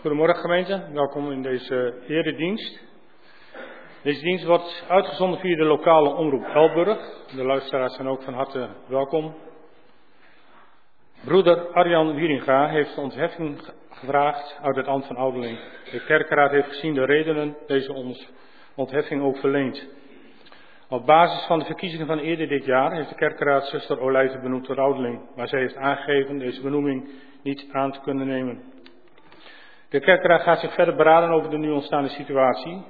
Goedemorgen gemeente, welkom in deze eredienst. Deze dienst wordt uitgezonden via de lokale omroep Elburg. De luisteraars zijn ook van harte welkom. Broeder Arjan Wieringa heeft ontheffing gevraagd uit het ambt van ouderling. De kerkraad heeft gezien de redenen deze ontheffing ook verleend. Op basis van de verkiezingen van eerder dit jaar heeft de kerkraad zuster Olijven benoemd tot ouderling, maar zij heeft aangegeven deze benoeming niet aan te kunnen nemen. De kerkraad gaat zich verder beraden over de nu ontstaande situatie.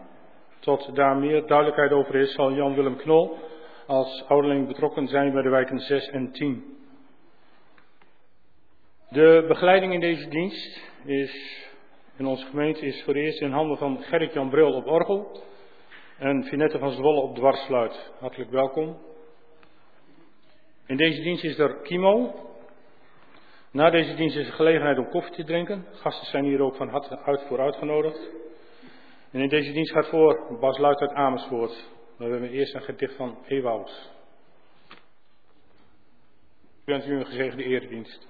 Tot daar meer duidelijkheid over is, zal Jan-Willem Knol als ouderling betrokken zijn bij de wijken 6 en 10. De begeleiding in deze dienst is, in onze gemeente is voor eerst in handen van Gerrit-Jan Bril op orgel en Finette van Zwolle op dwarsfluit. Hartelijk welkom. In deze dienst is er Kimo. Na deze dienst is er gelegenheid om koffie te drinken. Gasten zijn hier ook van harte voor uitgenodigd. En in deze dienst gaat voor Bas Luit uit Amersfoort. Dan hebben we eerst een gedicht van Ewoud. Ik wens u een gezegende eredienst.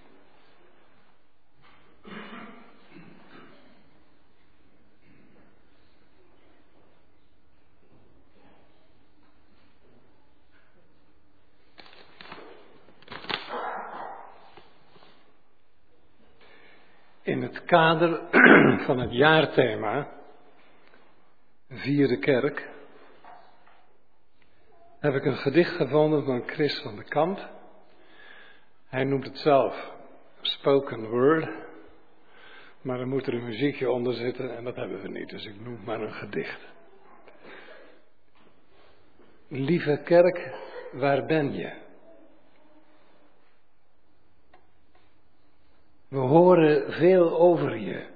In het kader van het jaarthema Vierde Kerk heb ik een gedicht gevonden van Chris van de Kamp. Hij noemt het zelf spoken word, maar dan moet er een muziekje onder zitten en dat hebben we niet, dus ik noem maar een gedicht. Lieve kerk, waar ben je? We horen veel over je,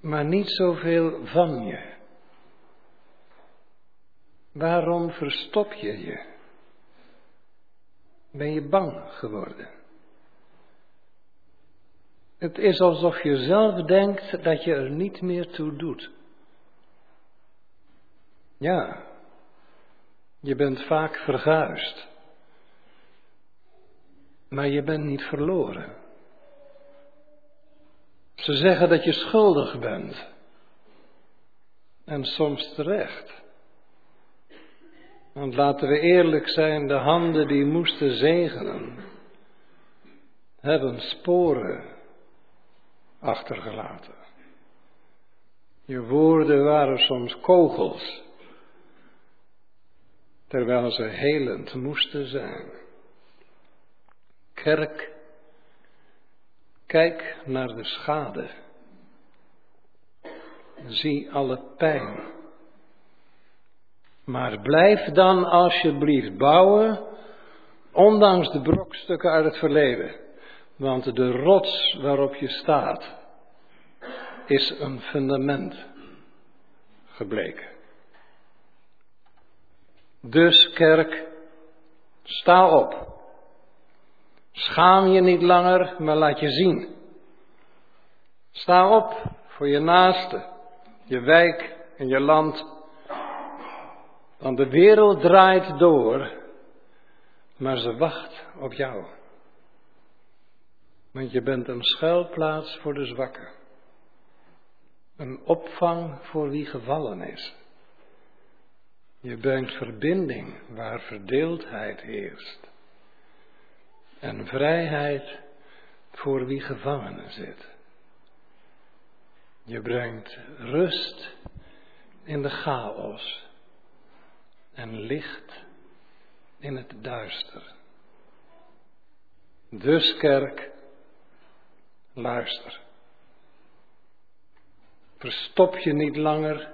maar niet zoveel van je. Waarom verstop je je? Ben je bang geworden? Het is alsof je zelf denkt dat je er niet meer toe doet. Ja, je bent vaak verguisd, maar je bent niet verloren. Ze zeggen dat je schuldig bent. En soms terecht. Want laten we eerlijk zijn, de handen die moesten zegenen, hebben sporen achtergelaten. Je woorden waren soms kogels, terwijl ze helend moesten zijn. Kerk Kijk naar de schade. Zie alle pijn. Maar blijf dan alsjeblieft bouwen, ondanks de brokstukken uit het verleden. Want de rots waarop je staat, is een fundament gebleken. Dus kerk, sta op. Schaam je niet langer, maar laat je zien. Sta op voor je naaste, je wijk en je land. Want de wereld draait door, maar ze wacht op jou. Want je bent een schuilplaats voor de zwakken. Een opvang voor wie gevallen is. Je brengt verbinding waar verdeeldheid heerst en vrijheid voor wie gevangenen zit. Je brengt rust in de chaos en licht in het duister. Dus kerk, luister. Verstop je niet langer,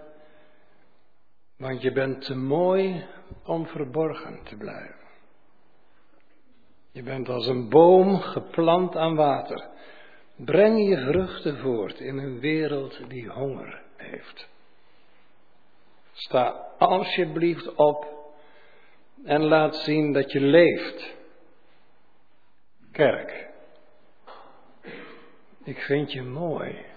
want je bent te mooi om verborgen te blijven. Je bent als een boom geplant aan water. Breng je vruchten voort in een wereld die honger heeft. Sta alsjeblieft op en laat zien dat je leeft. Kerk, ik vind je mooi.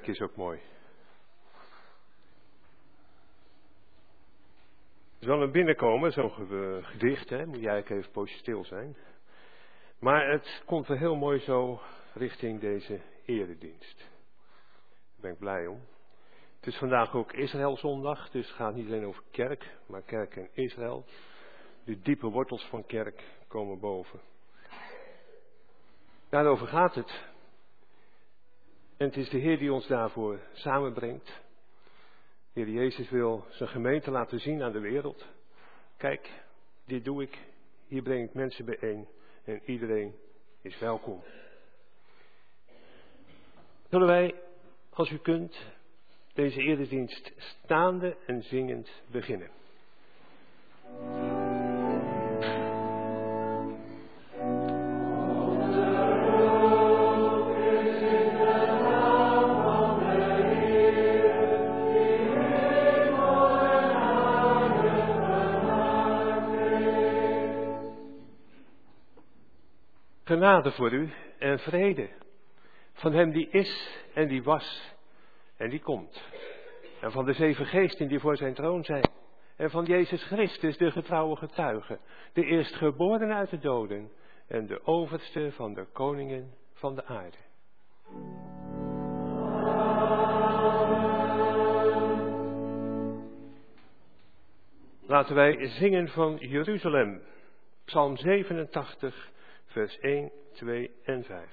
Kerk is ook mooi. Het is wel een binnenkomen, zo'n gedicht, hè? moet jij eigenlijk even poosje stil zijn. Maar het komt er heel mooi zo richting deze eredienst. Daar ben ik blij om. Het is vandaag ook Israëlzondag, dus het gaat niet alleen over kerk, maar kerk en Israël. De diepe wortels van kerk komen boven. Daarover gaat het. En het is de Heer die ons daarvoor samenbrengt. Heer Jezus wil zijn gemeente laten zien aan de wereld. Kijk, dit doe ik. Hier breng ik mensen bijeen. En iedereen is welkom. Zullen wij, als u kunt, deze eredienst staande en zingend beginnen. Genade voor u en vrede van hem die is en die was en die komt. En van de zeven geesten die voor zijn troon zijn. En van Jezus Christus, de getrouwe getuige, de eerstgeboren uit de doden en de overste van de koningen van de aarde. Laten wij zingen van Jeruzalem, Psalm 87, vers 1, 2 en 5.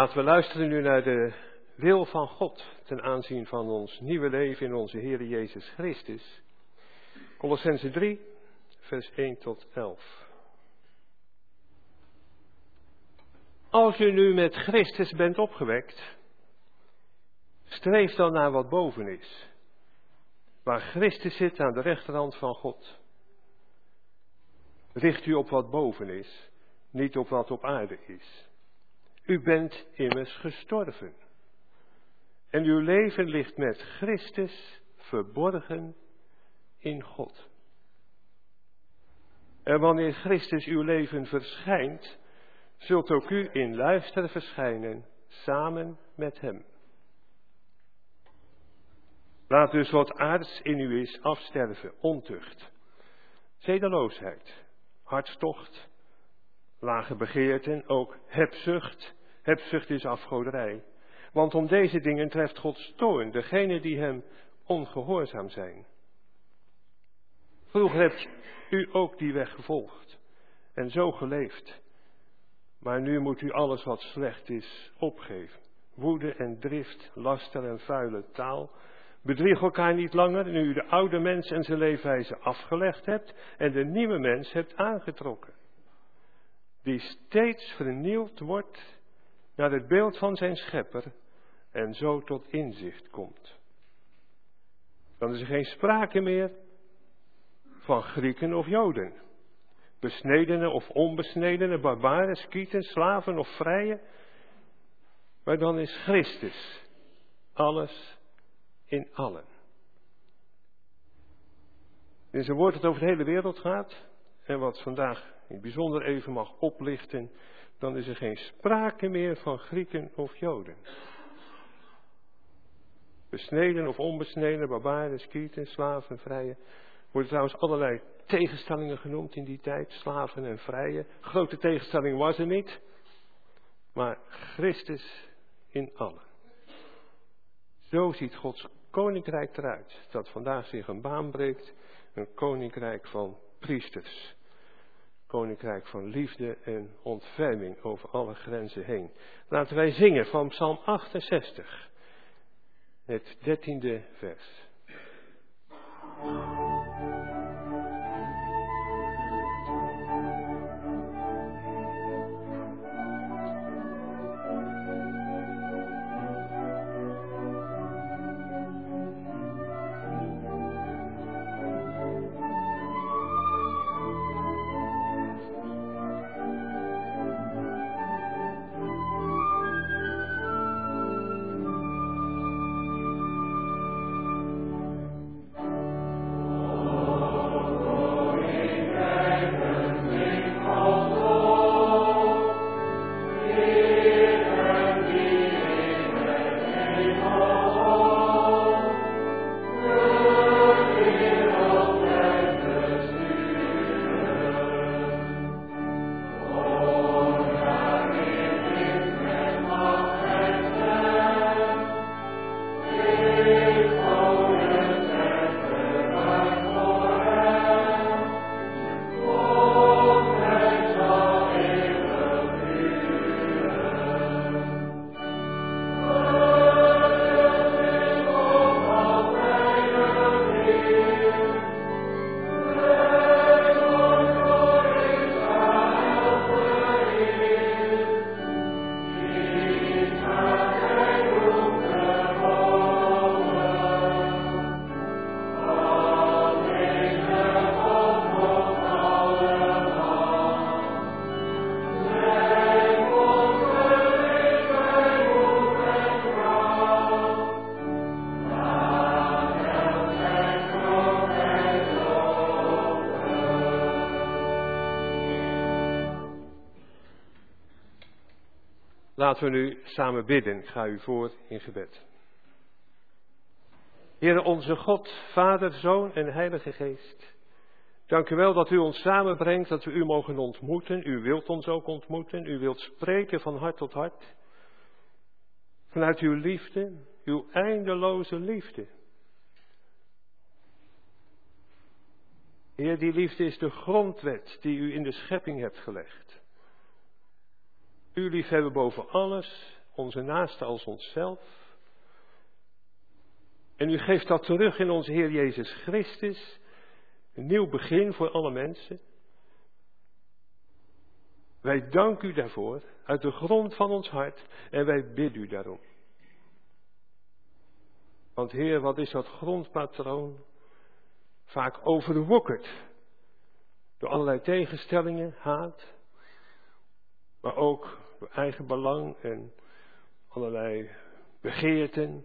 Laten we luisteren nu naar de wil van God ten aanzien van ons nieuwe leven in onze Heer Jezus Christus. Colossense 3, vers 1 tot 11. Als je nu met Christus bent opgewekt, streef dan naar wat boven is, waar Christus zit aan de rechterhand van God. Richt u op wat boven is, niet op wat op aarde is. U bent immers gestorven. En uw leven ligt met Christus verborgen in God. En wanneer Christus uw leven verschijnt, zult ook u in luisteren verschijnen samen met Hem. Laat dus wat aards in u is afsterven, ontucht, zedeloosheid, hartstocht, lage begeerten, ook hebzucht. Hebzucht is afgoderij. Want om deze dingen treft God stoorn, degene die hem ongehoorzaam zijn. Vroeger hebt u ook die weg gevolgd en zo geleefd. Maar nu moet u alles wat slecht is opgeven. Woede en drift, laster en vuile taal. Bedrieg elkaar niet langer, nu u de oude mens en zijn leefwijze afgelegd hebt en de nieuwe mens hebt aangetrokken. Die steeds vernieuwd wordt naar het beeld van zijn schepper en zo tot inzicht komt. Dan is er geen sprake meer van Grieken of Joden, besnedenen of onbesnedenen, barbaren, skieten, slaven of vrije, maar dan is Christus alles in allen. In zijn woord het over de hele wereld gaat en wat vandaag in bijzonder even mag oplichten, dan is er geen sprake meer van Grieken of Joden. Besneden of onbesneden, barbaren, skieten, slaven, vrije. Worden trouwens allerlei tegenstellingen genoemd in die tijd, slaven en vrije. Grote tegenstelling was er niet, maar Christus in allen. Zo ziet Gods koninkrijk eruit, dat vandaag zich een baan breekt, een koninkrijk van priesters koninkrijk van liefde en ontferming over alle grenzen heen. Laten wij zingen van Psalm 68, het dertiende vers. Laten we nu samen bidden. Ik ga u voor in gebed. Heere onze God, Vader, Zoon en Heilige Geest. Dank u wel dat u ons samenbrengt, dat we u mogen ontmoeten. U wilt ons ook ontmoeten. U wilt spreken van hart tot hart. Vanuit uw liefde, uw eindeloze liefde. Heer, die liefde is de grondwet die u in de schepping hebt gelegd. U liefhebben boven alles onze naasten als onszelf. En u geeft dat terug in onze Heer Jezus Christus. Een nieuw begin voor alle mensen. Wij danken u daarvoor uit de grond van ons hart en wij bidden u daarom. Want Heer, wat is dat grondpatroon? Vaak overwokkerd door allerlei tegenstellingen, haat, maar ook eigen belang en allerlei begeerten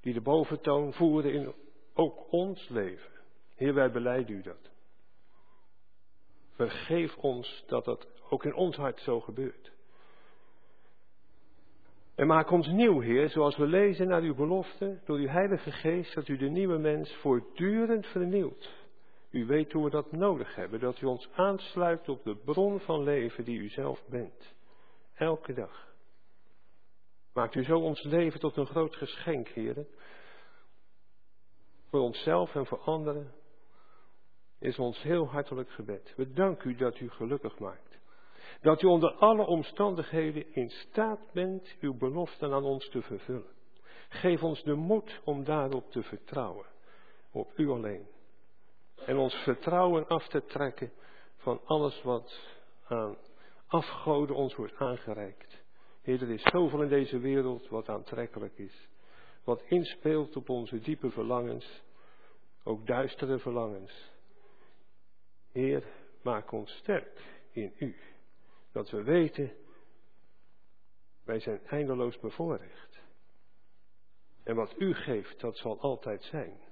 die de boventoon voeren in ook ons leven. Heer, wij beleiden u dat. Vergeef ons dat dat ook in ons hart zo gebeurt. En maak ons nieuw, Heer, zoals we lezen naar uw belofte, door uw Heilige Geest, dat u de nieuwe mens voortdurend vernieuwt. U weet hoe we dat nodig hebben, dat u ons aansluit op de bron van leven die u zelf bent. Elke dag. Maakt u zo ons leven tot een groot geschenk, Heer. Voor onszelf en voor anderen is ons heel hartelijk gebed. We danken u dat u gelukkig maakt. Dat u onder alle omstandigheden in staat bent uw beloften aan ons te vervullen. Geef ons de moed om daarop te vertrouwen. Op u alleen. En ons vertrouwen af te trekken van alles wat aan afgoden ons wordt aangereikt. Heer, er is zoveel in deze wereld wat aantrekkelijk is. Wat inspeelt op onze diepe verlangens. Ook duistere verlangens. Heer, maak ons sterk in u. Dat we weten, wij zijn eindeloos bevoorrecht. En wat u geeft, dat zal altijd zijn.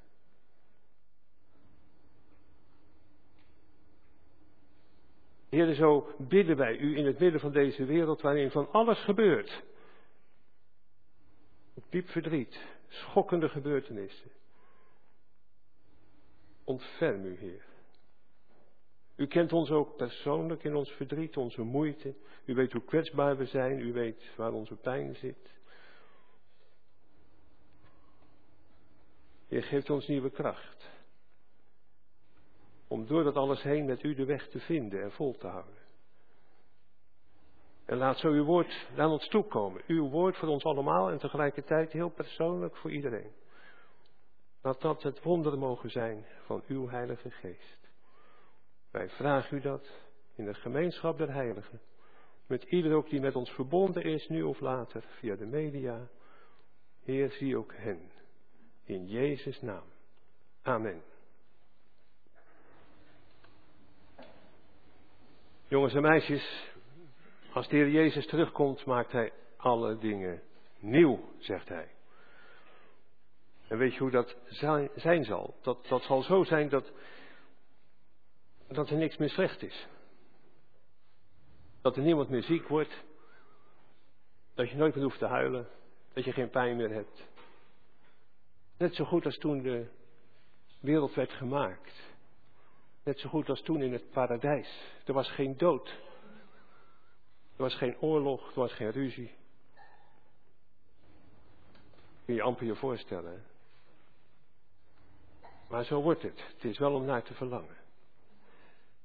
Heer, zo bidden wij u in het midden van deze wereld waarin van alles gebeurt. Diep verdriet, schokkende gebeurtenissen. Ontferm u, Heer. U kent ons ook persoonlijk in ons verdriet, onze moeite. U weet hoe kwetsbaar we zijn. U weet waar onze pijn zit. Heer, geeft ons nieuwe kracht. Om door dat alles heen met u de weg te vinden en vol te houden. En laat zo uw woord naar ons toekomen. Uw woord voor ons allemaal en tegelijkertijd heel persoonlijk voor iedereen. Laat dat het wonder mogen zijn van uw Heilige Geest. Wij vragen u dat in de gemeenschap der heiligen. Met ieder ook die met ons verbonden is, nu of later, via de media. Heer, zie ook hen. In Jezus' naam. Amen. Jongens en meisjes, als de Heer Jezus terugkomt, maakt Hij alle dingen nieuw, zegt Hij. En weet je hoe dat zijn zal? Dat, dat zal zo zijn dat dat er niks meer slecht is. Dat er niemand meer ziek wordt. Dat je nooit meer hoeft te huilen. Dat je geen pijn meer hebt. Net zo goed als toen de wereld werd gemaakt. Net zo goed als toen in het paradijs. Er was geen dood. Er was geen oorlog, er was geen ruzie. Kun je amper je voorstellen. Maar zo wordt het. Het is wel om naar te verlangen.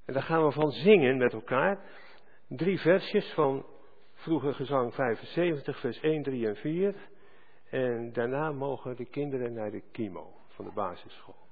En daar gaan we van zingen met elkaar. Drie versjes van vroeger gezang 75, vers 1, 3 en 4. En daarna mogen de kinderen naar de kimo van de basisschool.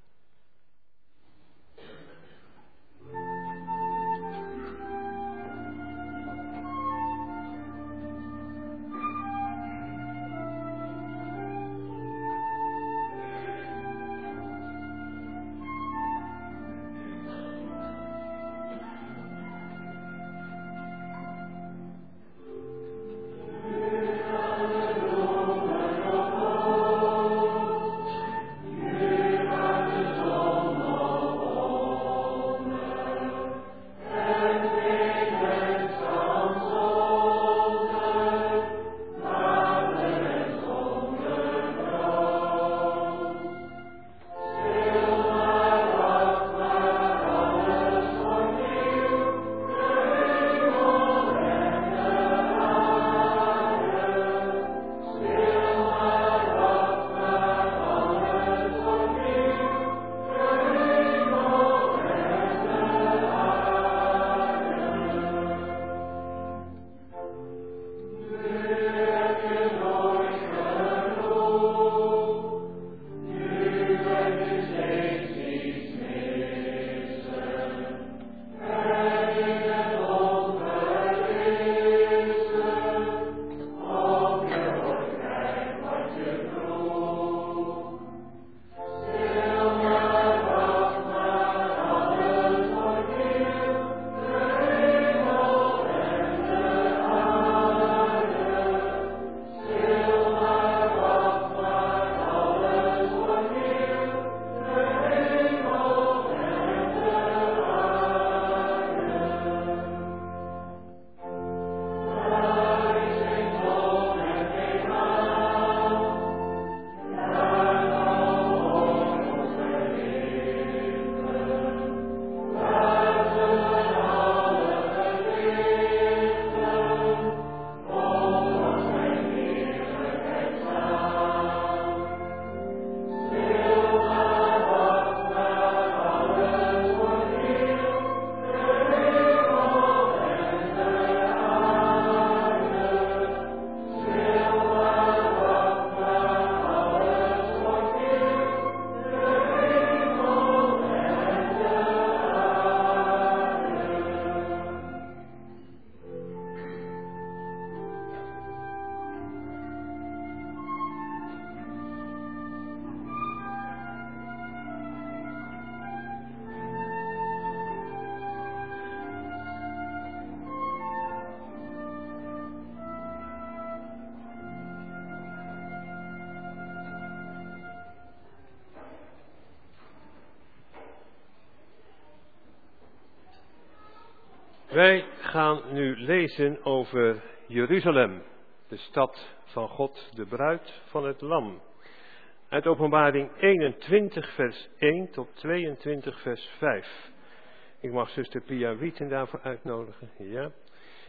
Lezen over Jeruzalem, de stad van God, de bruid van het Lam. Uit Openbaring 21, vers 1 tot 22, vers 5. Ik mag zuster Pia Wieten daarvoor uitnodigen. Ja.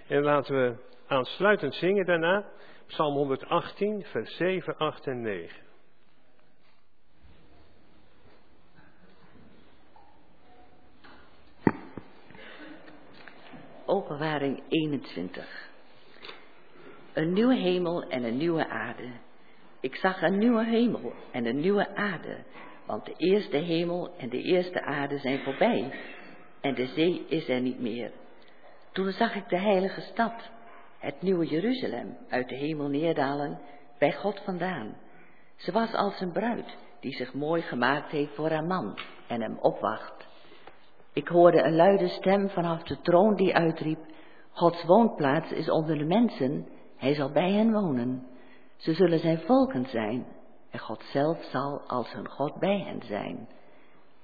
En laten we aansluitend zingen daarna Psalm 118, vers 7, 8 en 9. Openbaring 21. Een nieuwe hemel en een nieuwe aarde. Ik zag een nieuwe hemel en een nieuwe aarde, want de eerste hemel en de eerste aarde zijn voorbij en de zee is er niet meer. Toen zag ik de heilige stad, het nieuwe Jeruzalem, uit de hemel neerdalen, bij God vandaan. Ze was als een bruid die zich mooi gemaakt heeft voor haar man en hem opwacht. Ik hoorde een luide stem vanaf de troon die uitriep, Gods woonplaats is onder de mensen, hij zal bij hen wonen. Ze zullen zijn volken zijn en God zelf zal als hun God bij hen zijn.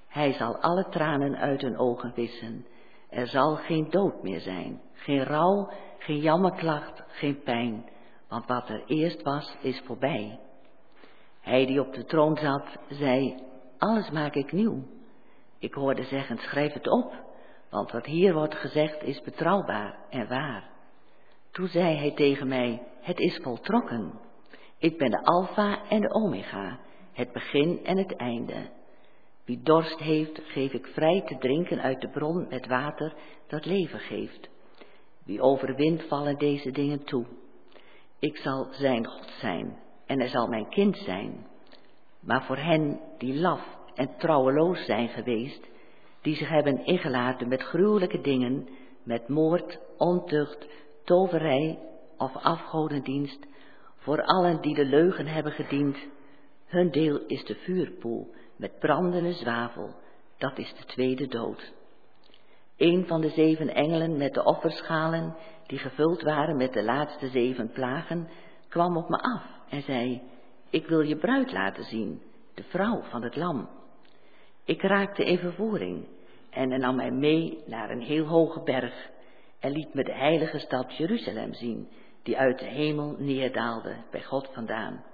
Hij zal alle tranen uit hun ogen wissen. Er zal geen dood meer zijn, geen rouw, geen jammerklacht, geen pijn, want wat er eerst was, is voorbij. Hij die op de troon zat, zei, alles maak ik nieuw. Ik hoorde zeggen, schrijf het op, want wat hier wordt gezegd is betrouwbaar en waar. Toen zei hij tegen mij, het is voltrokken. Ik ben de Alpha en de Omega, het begin en het einde. Wie dorst heeft, geef ik vrij te drinken uit de bron met water dat leven geeft. Wie overwint, vallen deze dingen toe. Ik zal zijn God zijn en hij zal mijn kind zijn. Maar voor hen die laf en trouweloos zijn geweest, die zich hebben ingelaten met gruwelijke dingen, met moord, ontucht, toverij of afgodendienst, voor allen die de leugen hebben gediend, hun deel is de vuurpoel met brandende zwavel, dat is de tweede dood. Een van de zeven engelen met de offerschalen, die gevuld waren met de laatste zeven plagen, kwam op me af en zei, ik wil je bruid laten zien, de vrouw van het lam. Ik raakte in vervoering en hij nam mij mee naar een heel hoge berg en liet me de heilige stad Jeruzalem zien, die uit de hemel neerdaalde bij God vandaan.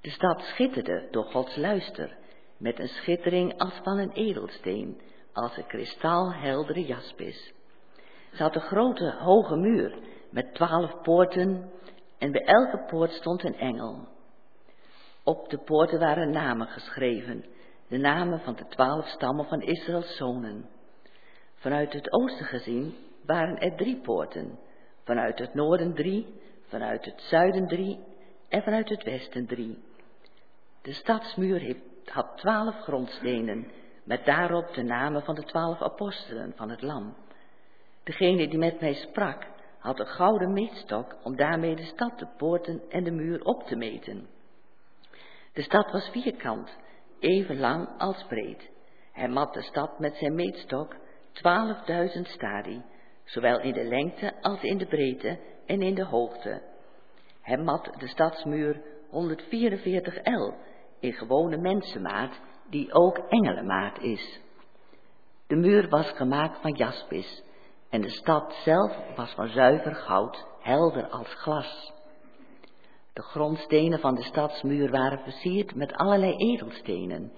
De stad schitterde door Gods luister, met een schittering als van een edelsteen, als een kristalheldere jaspis. Ze had een grote, hoge muur met twaalf poorten en bij elke poort stond een engel. Op de poorten waren namen geschreven, de namen van de twaalf stammen van Israëls zonen. Vanuit het oosten gezien waren er drie poorten, vanuit het noorden drie, vanuit het zuiden drie en vanuit het westen drie. De stadsmuur had twaalf grondstenen, met daarop de namen van de twaalf apostelen van het lam. Degene die met mij sprak, had een gouden meetstok om daarmee de stad, de poorten en de muur op te meten. De stad was vierkant, even lang als breed. Hij mat de stad met zijn meetstok twaalfduizend stadie, zowel in de lengte als in de breedte en in de hoogte. Hij mat de stadsmuur 144 el in gewone mensenmaat, die ook engelenmaat is. De muur was gemaakt van jaspis en de stad zelf was van zuiver goud, helder als glas. De grondstenen van de stadsmuur waren versierd met allerlei edelstenen.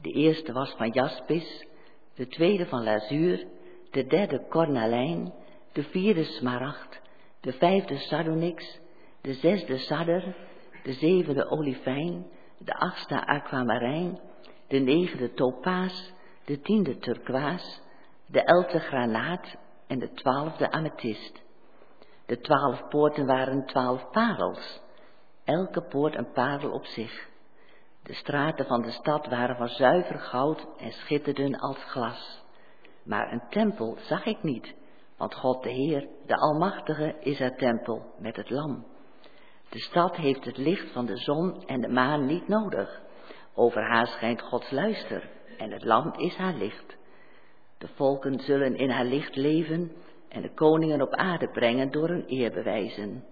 De eerste was van jaspis, de tweede van lazuur, de derde cornalijn, de vierde smaragd, de vijfde sardonyx, de zesde sadder, de zevende olifijn, de achtste aquamarijn, de negende topaas, de tiende turkoois, de elfde granaat en de twaalfde amethyst. De twaalf poorten waren twaalf parels, elke poort een parel op zich. De straten van de stad waren van zuiver goud en schitterden als glas. Maar een tempel zag ik niet, want God de Heer, de Almachtige, is haar tempel met het lam. De stad heeft het licht van de zon en de maan niet nodig. Over haar schijnt Gods luister en het lam is haar licht. De volken zullen in haar licht leven en de koningen op aarde brengen door hun eerbewijzen.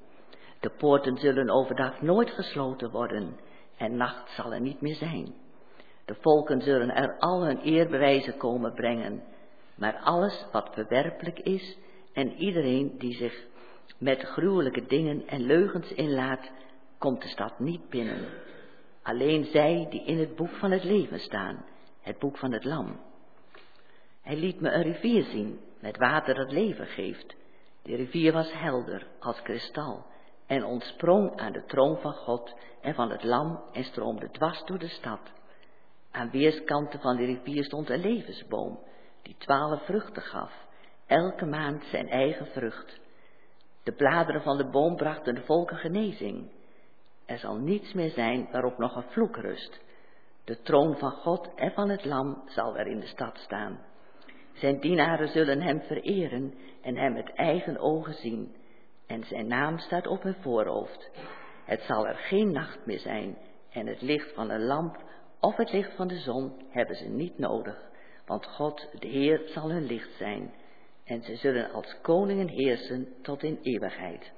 De poorten zullen overdag nooit gesloten worden en nacht zal er niet meer zijn. De volken zullen er al hun eerbewijzen komen brengen, maar alles wat verwerpelijk is En iedereen die zich met gruwelijke dingen en leugens inlaat, komt de stad niet binnen. Alleen zij die in het boek van het leven staan, het boek van het lam. Hij liet me een rivier zien met water dat leven geeft. De rivier was helder als kristal en ontsprong aan de troon van God en van het lam en stroomde dwars door de stad. Aan weerskanten van de rivier stond een levensboom die twaalf vruchten gaf, elke maand zijn eigen vrucht. De bladeren van de boom brachten de volken genezing. Er zal niets meer zijn waarop nog een vloek rust. De troon van God en van het lam zal er in de stad staan. Zijn dienaren zullen hem vereren en hem met eigen ogen zien en zijn naam staat op hun voorhoofd. Het zal er geen nacht meer zijn en het licht van een lamp of het licht van de zon hebben ze niet nodig, want God, de Heer, zal hun licht zijn en ze zullen als koningen heersen tot in eeuwigheid.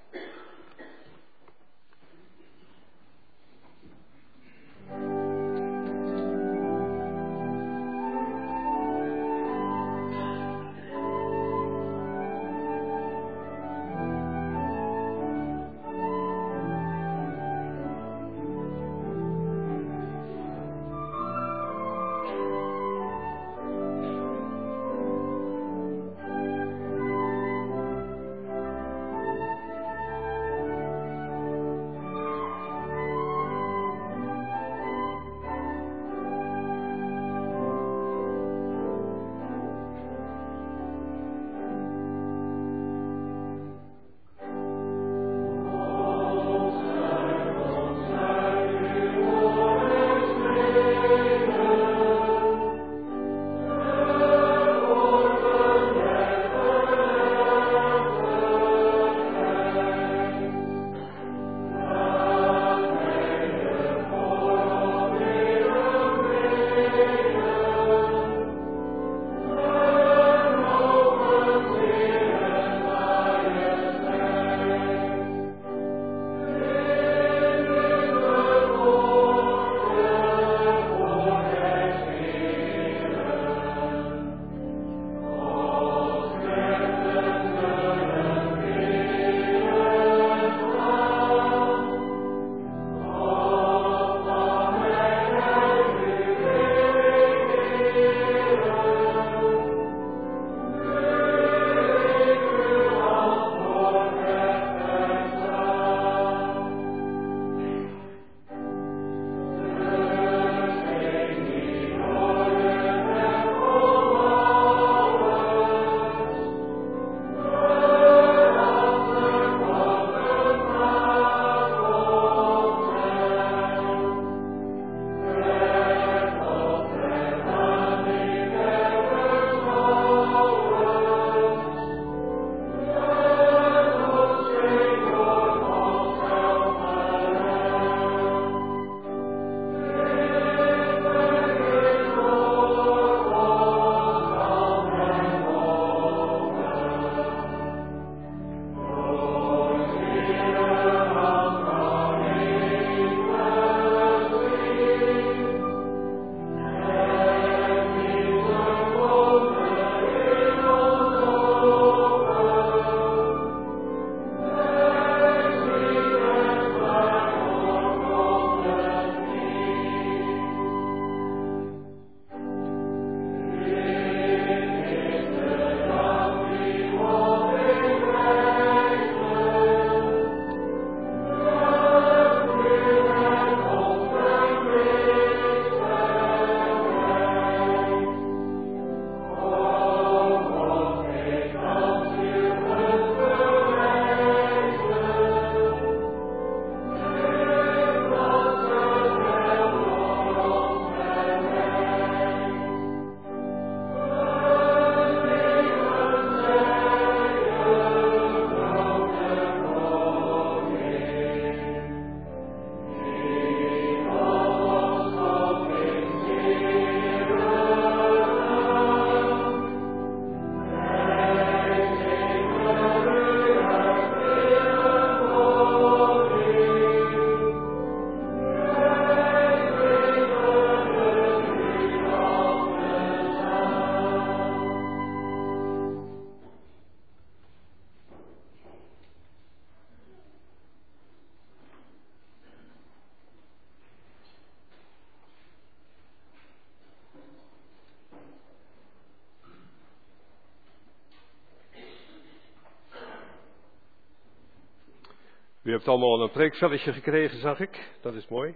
Hebt allemaal een preekvelletje gekregen, zag ik. Dat is mooi.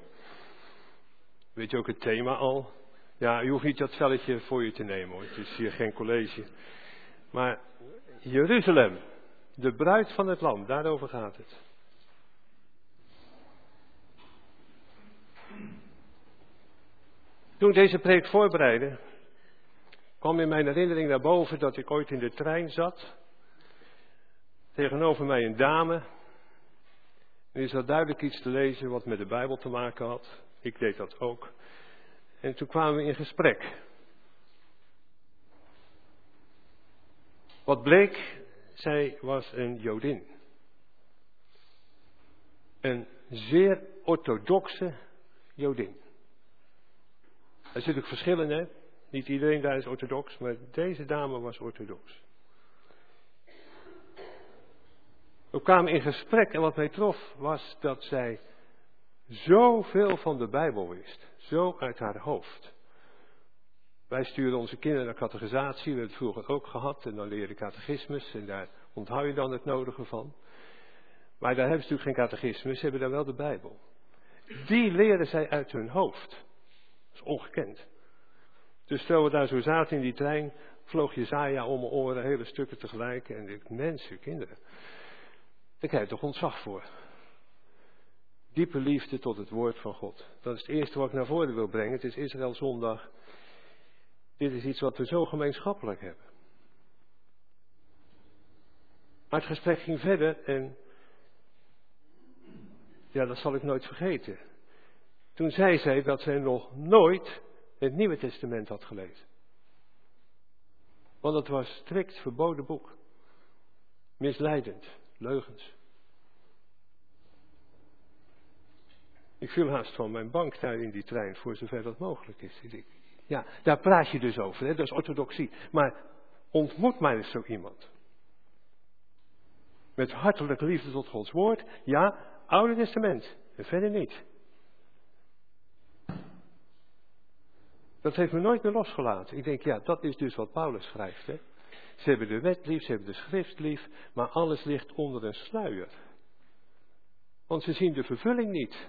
Weet je ook het thema al? Ja, u hoeft niet dat velletje voor je te nemen hoor. Het is hier geen college. Maar Jeruzalem, de bruid van het land, daarover gaat het. Toen ik deze preek voorbereidde, kwam in mijn herinnering naar boven dat ik ooit in de trein zat. Tegenover mij een dame. Er zat duidelijk iets te lezen wat met de Bijbel te maken had. Ik deed dat ook. En toen kwamen we in gesprek. Wat bleek, zij was een Jodin. Een zeer orthodoxe Jodin. Er zitten ook verschillen, hè? Niet iedereen daar is orthodox, maar deze dame was orthodox. We kwamen in gesprek en wat mij trof was dat zij zoveel van de Bijbel wist. Zo uit haar hoofd. Wij sturen onze kinderen naar catechisatie, we hebben het vroeger ook gehad, en dan leer je catechismus en daar onthoud je dan het nodige van. Maar daar hebben ze natuurlijk geen catechismus, ze hebben daar wel de Bijbel. Die leren zij uit hun hoofd. Dat is ongekend. Dus terwijl we daar zo zaten in die trein, vloog Jezaja om mijn oren, hele stukken tegelijk. En ik, mensen, kinderen, daar krijg je toch ontzag voor. Diepe liefde tot het woord van God. Dat is het eerste wat ik naar voren wil brengen. Het is Israël zondag. Dit is iets wat we zo gemeenschappelijk hebben. Maar het gesprek ging verder en ja, dat zal ik nooit vergeten. Toen zei zij dat zij nog nooit het Nieuwe Testament had gelezen. Want het was strikt verboden boek. Misleidend, leugens. Ik viel haast van mijn bank daar in die trein, voor zover dat mogelijk is. Ja, daar praat je dus over, hè? dat is orthodoxie. Maar ontmoet mij eens zo iemand. Met hartelijke liefde tot Gods woord, ja, Oude Testament, en verder niet. Dat heeft me nooit meer losgelaten. Ik denk, ja, dat is dus wat Paulus schrijft. Hè? Ze hebben de wet lief, ze hebben de schrift lief, maar alles ligt onder een sluier. Want ze zien de vervulling niet.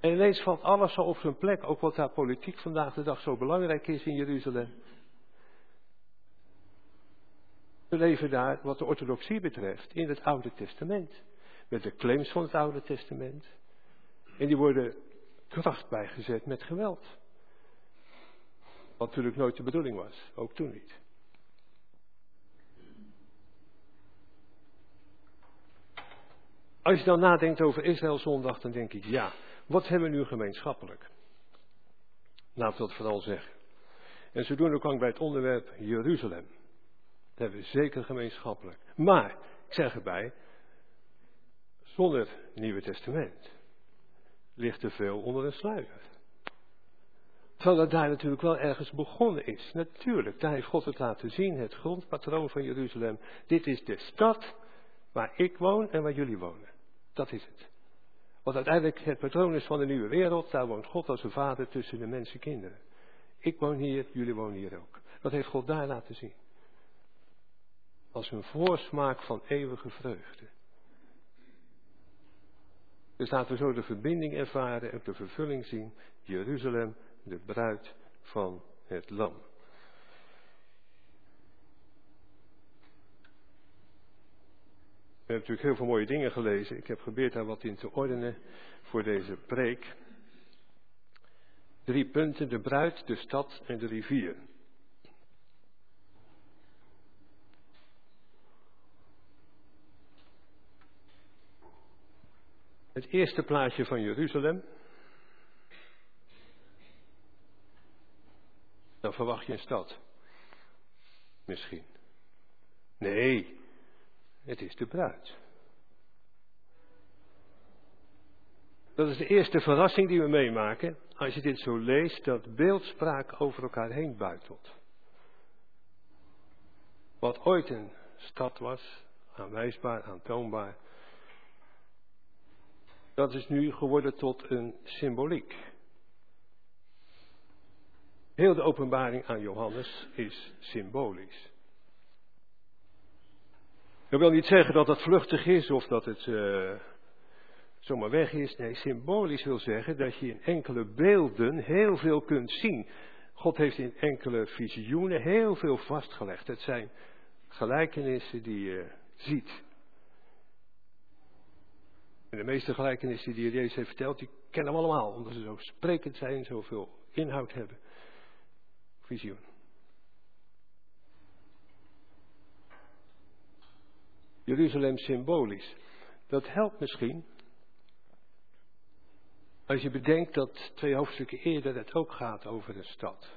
En ineens valt alles zo op zijn plek, ook wat daar politiek vandaag de dag zo belangrijk is in Jeruzalem. We leven daar, wat de orthodoxie betreft, in het Oude Testament. Met de claims van het Oude Testament. En die worden kracht bijgezet met geweld. Wat natuurlijk nooit de bedoeling was, ook toen niet. Als je dan nadenkt over Israël zondag, dan denk ik, ja, wat hebben we nu gemeenschappelijk? Laten we dat vooral zeggen. En zodoende kwam ik bij het onderwerp Jeruzalem. Dat hebben we zeker gemeenschappelijk. Maar, ik zeg erbij, zonder Nieuwe Testament ligt te veel onder een sluier. Terwijl dat daar natuurlijk wel ergens begonnen is. Natuurlijk, daar heeft God het laten zien, het grondpatroon van Jeruzalem. Dit is de stad waar ik woon en waar jullie wonen. Dat is het. Wat uiteindelijk het patroon is van de nieuwe wereld, daar woont God als een vader tussen de mensenkinderen. Ik woon hier, jullie wonen hier ook. Dat heeft God daar laten zien. Als een voorsmaak van eeuwige vreugde. Dus laten we zo de verbinding ervaren en de vervulling zien. Jeruzalem, de bruid van het lam. We hebben natuurlijk heel veel mooie dingen gelezen. Ik heb geprobeerd daar wat in te ordenen voor deze preek. Drie punten, de bruid, de stad en de rivier. Het eerste plaatje van Jeruzalem. Dan verwacht je een stad. Misschien. Nee, het is de bruid. Dat is de eerste verrassing die we meemaken als je dit zo leest, dat beeldspraak over elkaar heen buitelt. Wat ooit een stad was, aanwijsbaar, aantoonbaar, dat is nu geworden tot een symboliek. Heel de openbaring aan Johannes is symbolisch. Dat wil niet zeggen dat het vluchtig is of dat het uh, zomaar weg is. Nee, symbolisch wil zeggen dat je in enkele beelden heel veel kunt zien. God heeft in enkele visioenen heel veel vastgelegd. Het zijn gelijkenissen die je ziet. En de meeste gelijkenissen die Jezus heeft verteld, die kennen we allemaal, omdat ze zo sprekend zijn, zoveel inhoud hebben. Visioen. Jeruzalem symbolisch. Dat helpt misschien. Als je bedenkt dat twee hoofdstukken eerder het ook gaat over een stad.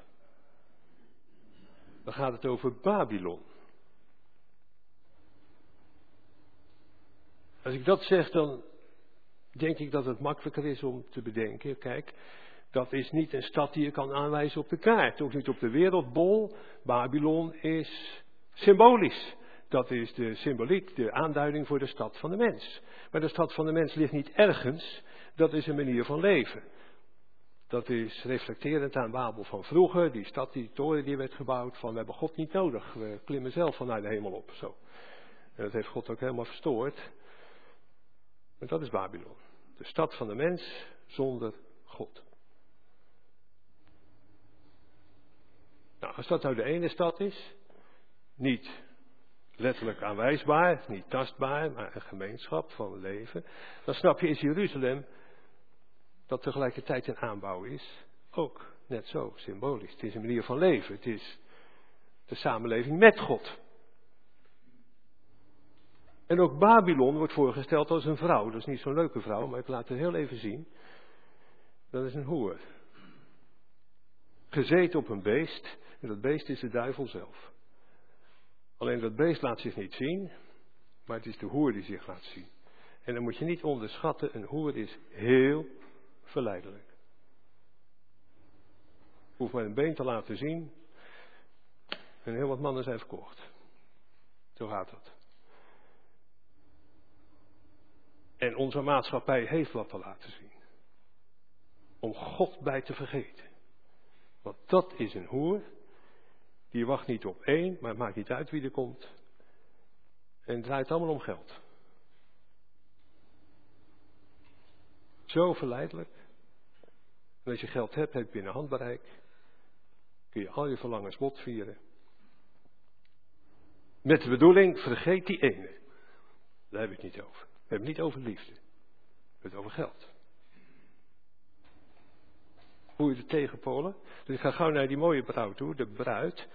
Dan gaat het over Babylon. Als ik dat zeg, dan denk ik dat het makkelijker is om te bedenken. Kijk, dat is niet een stad die je kan aanwijzen op de kaart. Ook niet op de wereldbol. Babylon is symbolisch. Dat is de symboliek, de aanduiding voor de stad van de mens. Maar de stad van de mens ligt niet ergens. Dat is een manier van leven. Dat is reflecterend aan Babel van vroeger. Die stad, die toren die werd gebouwd. Van we hebben God niet nodig. We klimmen zelf vanuit de hemel op. Zo. En dat heeft God ook helemaal verstoord. En dat is Babylon. De stad van de mens zonder God. Nou, als dat nou de ene stad is, niet letterlijk aanwijsbaar, niet tastbaar, maar een gemeenschap van leven, dan snap je is Jeruzalem, dat tegelijkertijd een aanbouw is, ook net zo symbolisch. Het is een manier van leven, het is de samenleving met God. En ook Babylon wordt voorgesteld als een vrouw. Dat is niet zo'n leuke vrouw, maar ik laat het heel even zien. Dat is een hoer. Gezeten op een beest. En dat beest is de duivel zelf. Alleen dat beest laat zich niet zien, maar het is de hoer die zich laat zien. En dan moet je niet onderschatten, een hoer is heel verleidelijk. Hoef maar een been te laten zien en heel wat mannen zijn verkocht. Zo gaat dat. En onze maatschappij heeft wat te laten zien. Om God bij te vergeten. Want dat is een hoer. Die wacht niet op één, maar maakt niet uit wie er komt. En het draait allemaal om geld. Zo verleidelijk. Als je geld hebt, heb je binnen handbereik. Kun je al je verlangens bot vieren. Met de bedoeling, vergeet die ene. Daar heb ik het niet over. We hebben het niet over liefde. We hebben het over geld. Hoe de tegenpolen. Dus ik ga gauw naar die mooie bruid toe, de bruid.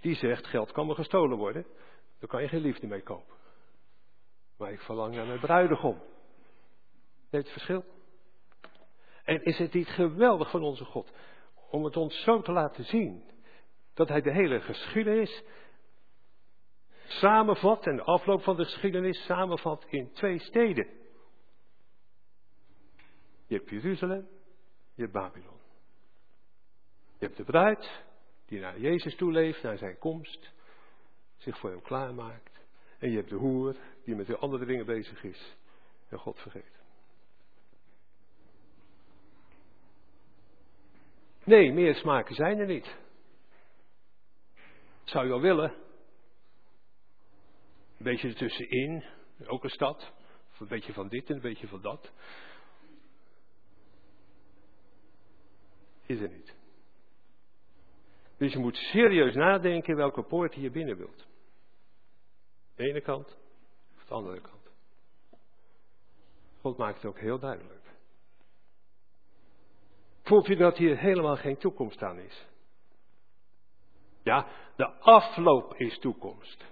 Die zegt, geld kan me gestolen worden. Daar kan je geen liefde mee kopen. Maar ik verlang naar mijn bruidegom. Weet het verschil? En is het niet geweldig van onze God om het ons zo te laten zien dat hij de hele geschiedenis samenvat en de afloop van de geschiedenis samenvat in twee steden. Je hebt Jeruzalem, je Babylon. Je hebt de bruid die naar Jezus toe leeft, naar zijn komst, zich voor hem klaarmaakt. En je hebt de hoer die met de andere dingen bezig is en God vergeet. Nee, meer smaken zijn er niet. Zou je wel willen, een beetje ertussenin, ook een stad. Een beetje van dit en een beetje van dat. Is er niet. Dus je moet serieus nadenken welke poort je binnen wilt. De ene kant of de andere kant. God maakt het ook heel duidelijk. Voelt je dat hier helemaal geen toekomst aan is? Ja, de afloop is toekomst.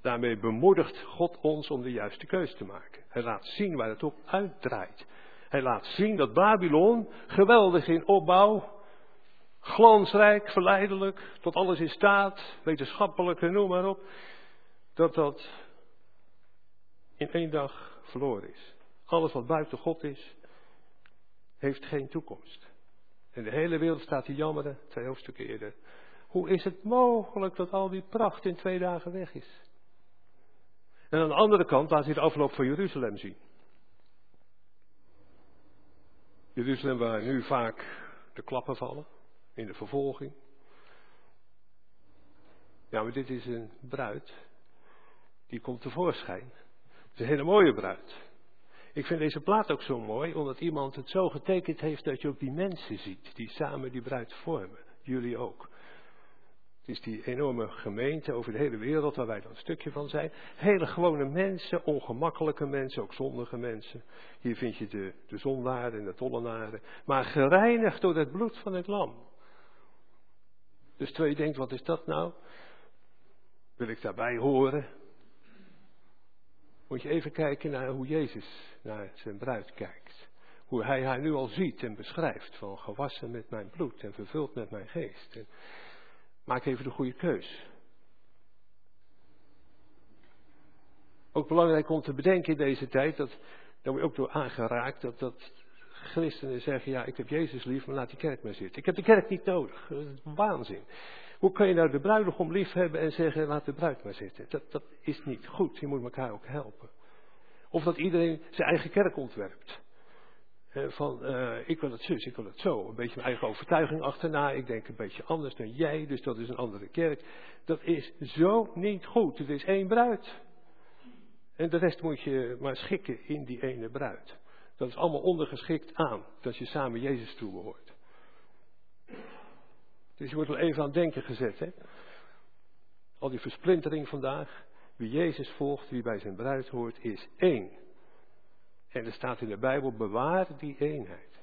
Daarmee bemoedigt God ons om de juiste keus te maken. Hij laat zien waar het op uitdraait. Hij laat zien dat Babylon, geweldig in opbouw, glansrijk, verleidelijk, tot alles in staat, wetenschappelijk en noem maar op, dat dat in één dag verloren is. Alles wat buiten God is, heeft geen toekomst. En de hele wereld staat te jammeren, twee hoofdstukken eerder. Hoe is het mogelijk dat al die pracht in twee dagen weg is? En aan de andere kant laat hij de afloop van Jeruzalem zien. Jeruzalem waar nu vaak de klappen vallen in de vervolging. Ja, maar dit is een bruid die komt tevoorschijn. Het is een hele mooie bruid. Ik vind deze plaat ook zo mooi, omdat iemand het zo getekend heeft dat je ook die mensen ziet, die samen die bruid vormen. Jullie ook. Is die enorme gemeente over de hele wereld, waar wij dan een stukje van zijn. Hele gewone mensen, ongemakkelijke mensen, ook zondige mensen. Hier vind je de, de zondaren en de tollenaren. Maar gereinigd door het bloed van het lam. Dus je denkt, wat is dat nou? Wil ik daarbij horen? Moet je even kijken naar hoe Jezus naar zijn bruid kijkt. Hoe hij haar nu al ziet en beschrijft. Van gewassen met mijn bloed en vervuld met mijn geest. En maak even de goede keus. Ook belangrijk om te bedenken in deze tijd, dat, daar word je ook door aangeraakt, dat, dat christenen zeggen, ja ik heb Jezus lief, maar laat die kerk maar zitten. Ik heb de kerk niet nodig. Dat is waanzin. Hoe kan je nou de bruidegom lief hebben en zeggen, laat de bruid maar zitten? Dat, dat is niet goed. Je moet elkaar ook helpen. Of dat iedereen zijn eigen kerk ontwerpt. Van, uh, ik wil het zus, ik wil het zo. Een beetje mijn eigen overtuiging achterna. Ik denk een beetje anders dan jij, dus dat is een andere kerk. Dat is zo niet goed. Het is één bruid. En de rest moet je maar schikken in die ene bruid. Dat is allemaal ondergeschikt aan dat je samen Jezus toe behoort. Dus je wordt wel even aan het denken gezet, hè? Al die versplintering vandaag. Wie Jezus volgt, wie bij zijn bruid hoort, is één. En er staat in de Bijbel, bewaar die eenheid.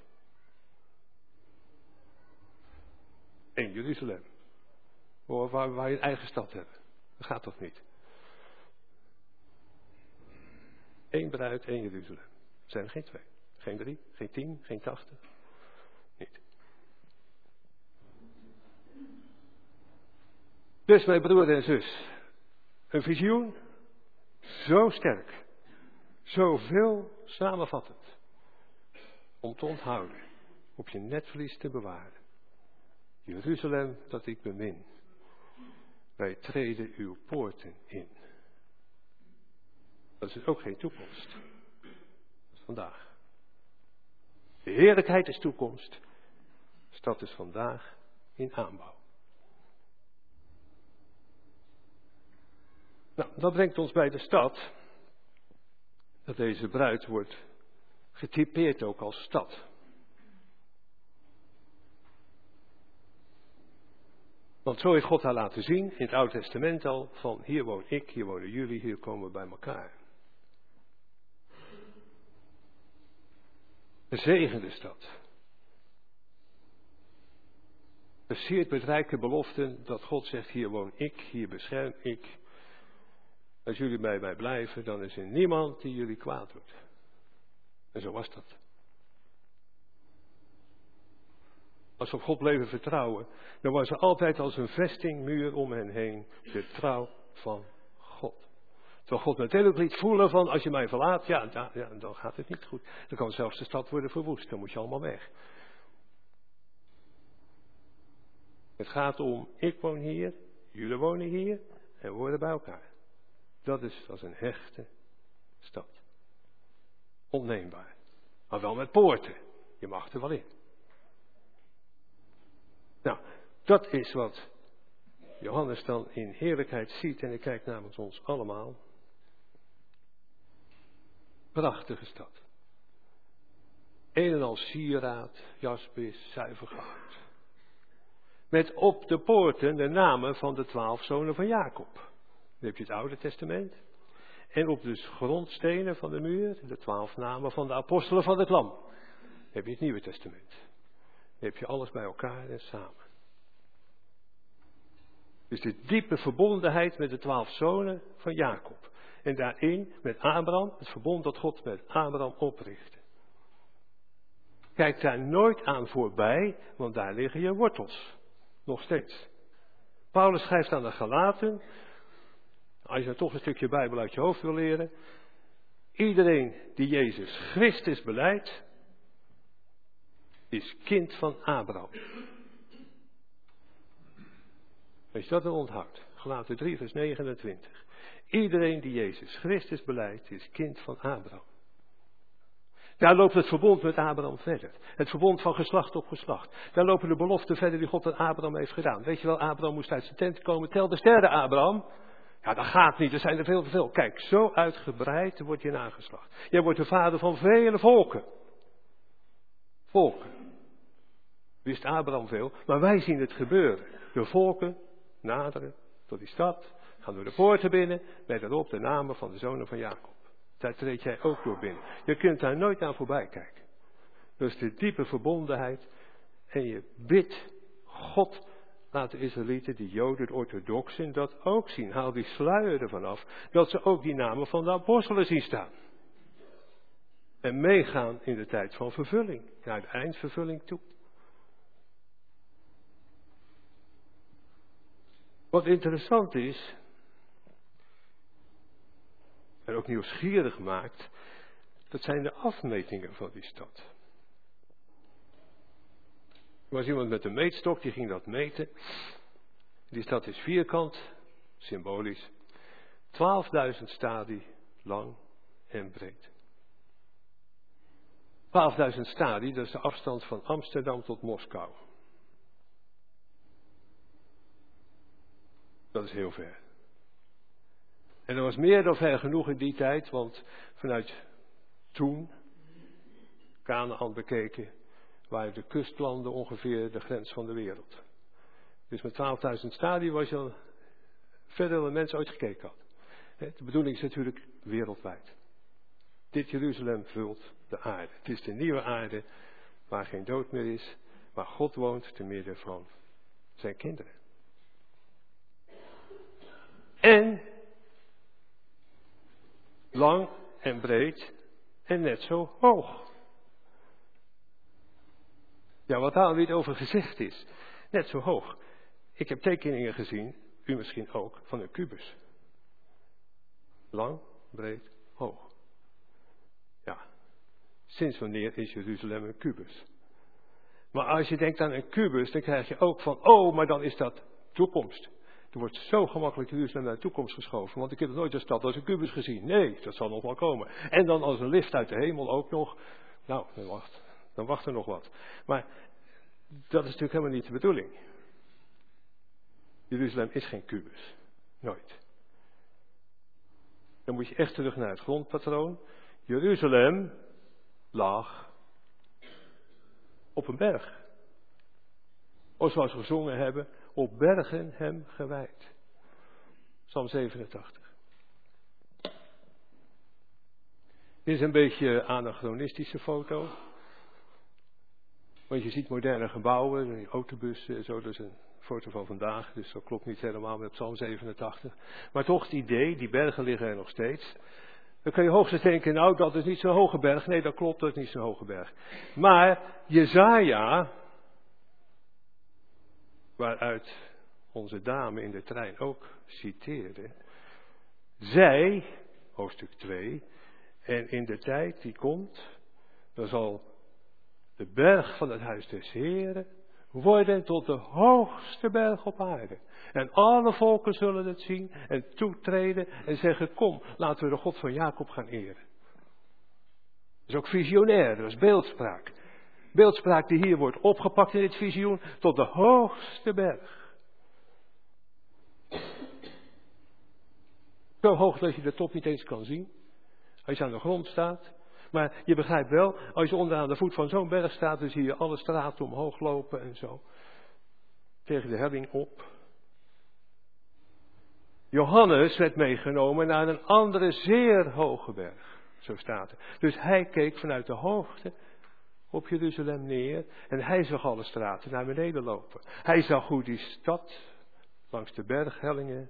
Eén Jeruzalem. Waar, waar, je een eigen stad hebt. Dat gaat toch niet? Eén bruid, één Jeruzalem. Er zijn er geen twee. Geen drie, geen tien, geen tachtig. Niet. Dus mijn broer en zus. Een visioen. Zo sterk. Zoveel samenvattend. Om te onthouden. Op je netvlies te bewaren. Jeruzalem dat ik bemin. Wij treden uw poorten in. Dat is ook geen toekomst. Dat is vandaag. De heerlijkheid is toekomst. Stad is vandaag in aanbouw. Nou, dat brengt ons bij de stad. Dat deze bruid wordt getypeerd ook als stad. Want zo heeft God haar laten zien in het Oude Testament al: van hier woon ik, hier wonen jullie, hier komen we bij elkaar. Een zegende stad. Versierd met rijke beloften dat God zegt: hier woon ik, hier bescherm ik. Als jullie bij mij blijven, dan is er niemand die jullie kwaad doet. En zo was dat. Als ze op God bleven vertrouwen, dan was er altijd als een vestingmuur om hen heen de trouw van God. Terwijl God ook liet voelen van, als je mij verlaat, ja, dan, ja, dan gaat het niet goed. Dan kan zelfs de stad worden verwoest, dan moet je allemaal weg. Het gaat om, ik woon hier, jullie wonen hier en we worden bij elkaar. Dat is als een hechte stad. Onneembaar. Maar wel met poorten. Je mag er wel in. Nou, dat is wat Johannes dan in heerlijkheid ziet. En ik kijk namens ons allemaal. Prachtige stad. Een en al sieraad, jaspis, zuiver goud. Met op de poorten de namen van de twaalf zonen van Jacob. Dan heb je het Oude Testament. En op de grondstenen van de muur de twaalf namen van de apostelen van het Lam. Dan heb je het Nieuwe Testament. Dan heb je alles bij elkaar en samen. Dus de diepe verbondenheid met de twaalf zonen van Jacob. En daarin met Abraham, het verbond dat God met Abraham oprichtte. Kijk daar nooit aan voorbij, want daar liggen je wortels. Nog steeds. Paulus schrijft aan de Galaten, als je toch een stukje Bijbel uit je hoofd wil leren. Iedereen die Jezus Christus beleidt, is kind van Abraham. Als je dat dan onthoudt, gelaten 3 vers 29. Iedereen die Jezus Christus beleidt, is kind van Abraham. Daar loopt het verbond met Abraham verder. Het verbond van geslacht op geslacht. Daar lopen de beloften verder die God aan Abraham heeft gedaan. Weet je wel, Abraham moest uit zijn tent komen. Tel de sterren, Abraham. Ja, dat gaat niet, er zijn er veel te veel. Kijk, zo uitgebreid wordt je nageslacht. Jij wordt de vader van vele volken. Volken. Wist Abraham veel, maar wij zien het gebeuren. De volken naderen tot die stad, gaan door de poorten binnen, met erop de namen van de zonen van Jacob. Daar treed jij ook door binnen. Je kunt daar nooit aan voorbij kijken. Dus de diepe verbondenheid. En je bidt God, laat de Israëlieten, die Joden, de orthodoxen, dat ook zien. Haal die sluier ervan af, dat ze ook die namen van de apostelen zien staan. En meegaan in de tijd van vervulling, naar de eindvervulling toe. Wat interessant is, en ook nieuwsgierig maakt, dat zijn de afmetingen van die stad. Er was iemand met een meetstok, die ging dat meten. Die stad is vierkant, symbolisch. 12.000 stadie lang en breed. 12.000 stadie, dat is de afstand van Amsterdam tot Moskou. Dat is heel ver. En dat was meer dan ver genoeg in die tijd, want vanuit toen, Canaan bekeken, waren de kustlanden ongeveer de grens van de wereld. Dus met 12.000 stadia was je al verder dan mensen ooit gekeken had. De bedoeling is natuurlijk wereldwijd. Dit Jeruzalem vult de aarde. Het is de nieuwe aarde waar geen dood meer is, waar God woont te midden van zijn kinderen. En lang en breed en net zo hoog. Ja, wat daar niet over gezegd is. Net zo hoog. Ik heb tekeningen gezien, u misschien ook, van een kubus. Lang, breed, hoog. Ja, sinds wanneer is Jeruzalem een kubus? Maar als je denkt aan een kubus, dan krijg je ook van, oh, maar dan is dat toekomst. Er wordt zo gemakkelijk Jeruzalem naar de toekomst geschoven, want ik heb nooit een stad als een kubus gezien. Nee, dat zal nog wel komen. En dan als een lift uit de hemel ook nog. Nou, wacht, dan wacht er nog wat. Maar dat is natuurlijk helemaal niet de bedoeling. Jeruzalem is geen kubus. Nooit. Dan moet je echt terug naar het grondpatroon. Jeruzalem lag op een berg. Of zoals we gezongen hebben, op bergen hem gewijd. Psalm 87. Dit is een beetje een anachronistische foto. Want je ziet moderne gebouwen, autobussen en zo, is een foto van vandaag, dus dat klopt niet helemaal met Psalm 87. Maar toch het idee, die bergen liggen er nog steeds. Dan kun je hoogstens denken, nou dat is niet zo'n hoge berg. Nee, dat klopt, dat is niet zo'n hoge berg. Maar Jezaja, waaruit onze dame in de trein ook citeerde, zij, hoofdstuk 2, en in de tijd die komt, dan zal de berg van het huis des Heren worden tot de hoogste berg op aarde. En alle volken zullen het zien en toetreden en zeggen, kom, laten we de God van Jacob gaan eren. Dat is ook visionair, dat is beeldspraak. Beeldspraak die hier wordt opgepakt in dit visioen tot de hoogste berg. Zo hoog dat je de top niet eens kan zien. Als je aan de grond staat. Maar je begrijpt wel, als je onderaan de voet van zo'n berg staat, dan zie je alle straten omhoog lopen en zo. Tegen de helling op. Johannes werd meegenomen naar een andere zeer hoge berg. Zo staat het. Dus hij keek vanuit de hoogte op Jeruzalem neer en hij zag alle straten naar beneden lopen. Hij zag hoe die stad langs de berghellingen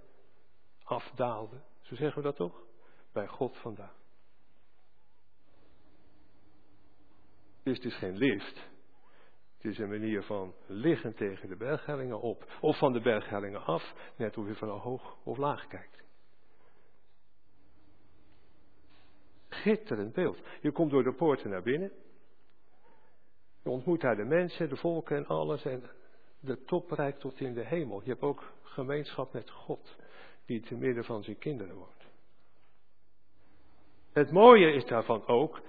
afdaalde. Zo zeggen we dat toch? Bij God vandaan. Het is dus geen lift. Het is een manier van liggen tegen de berghellingen op. Of van de berghellingen af, net hoe je van hoog of laag kijkt. Schitterend beeld. Je komt door de poorten naar binnen. Je ontmoet daar de mensen, de volken en alles. En de top reikt tot in de hemel. Je hebt ook gemeenschap met God, die te midden van zijn kinderen woont. Het mooie is daarvan ook,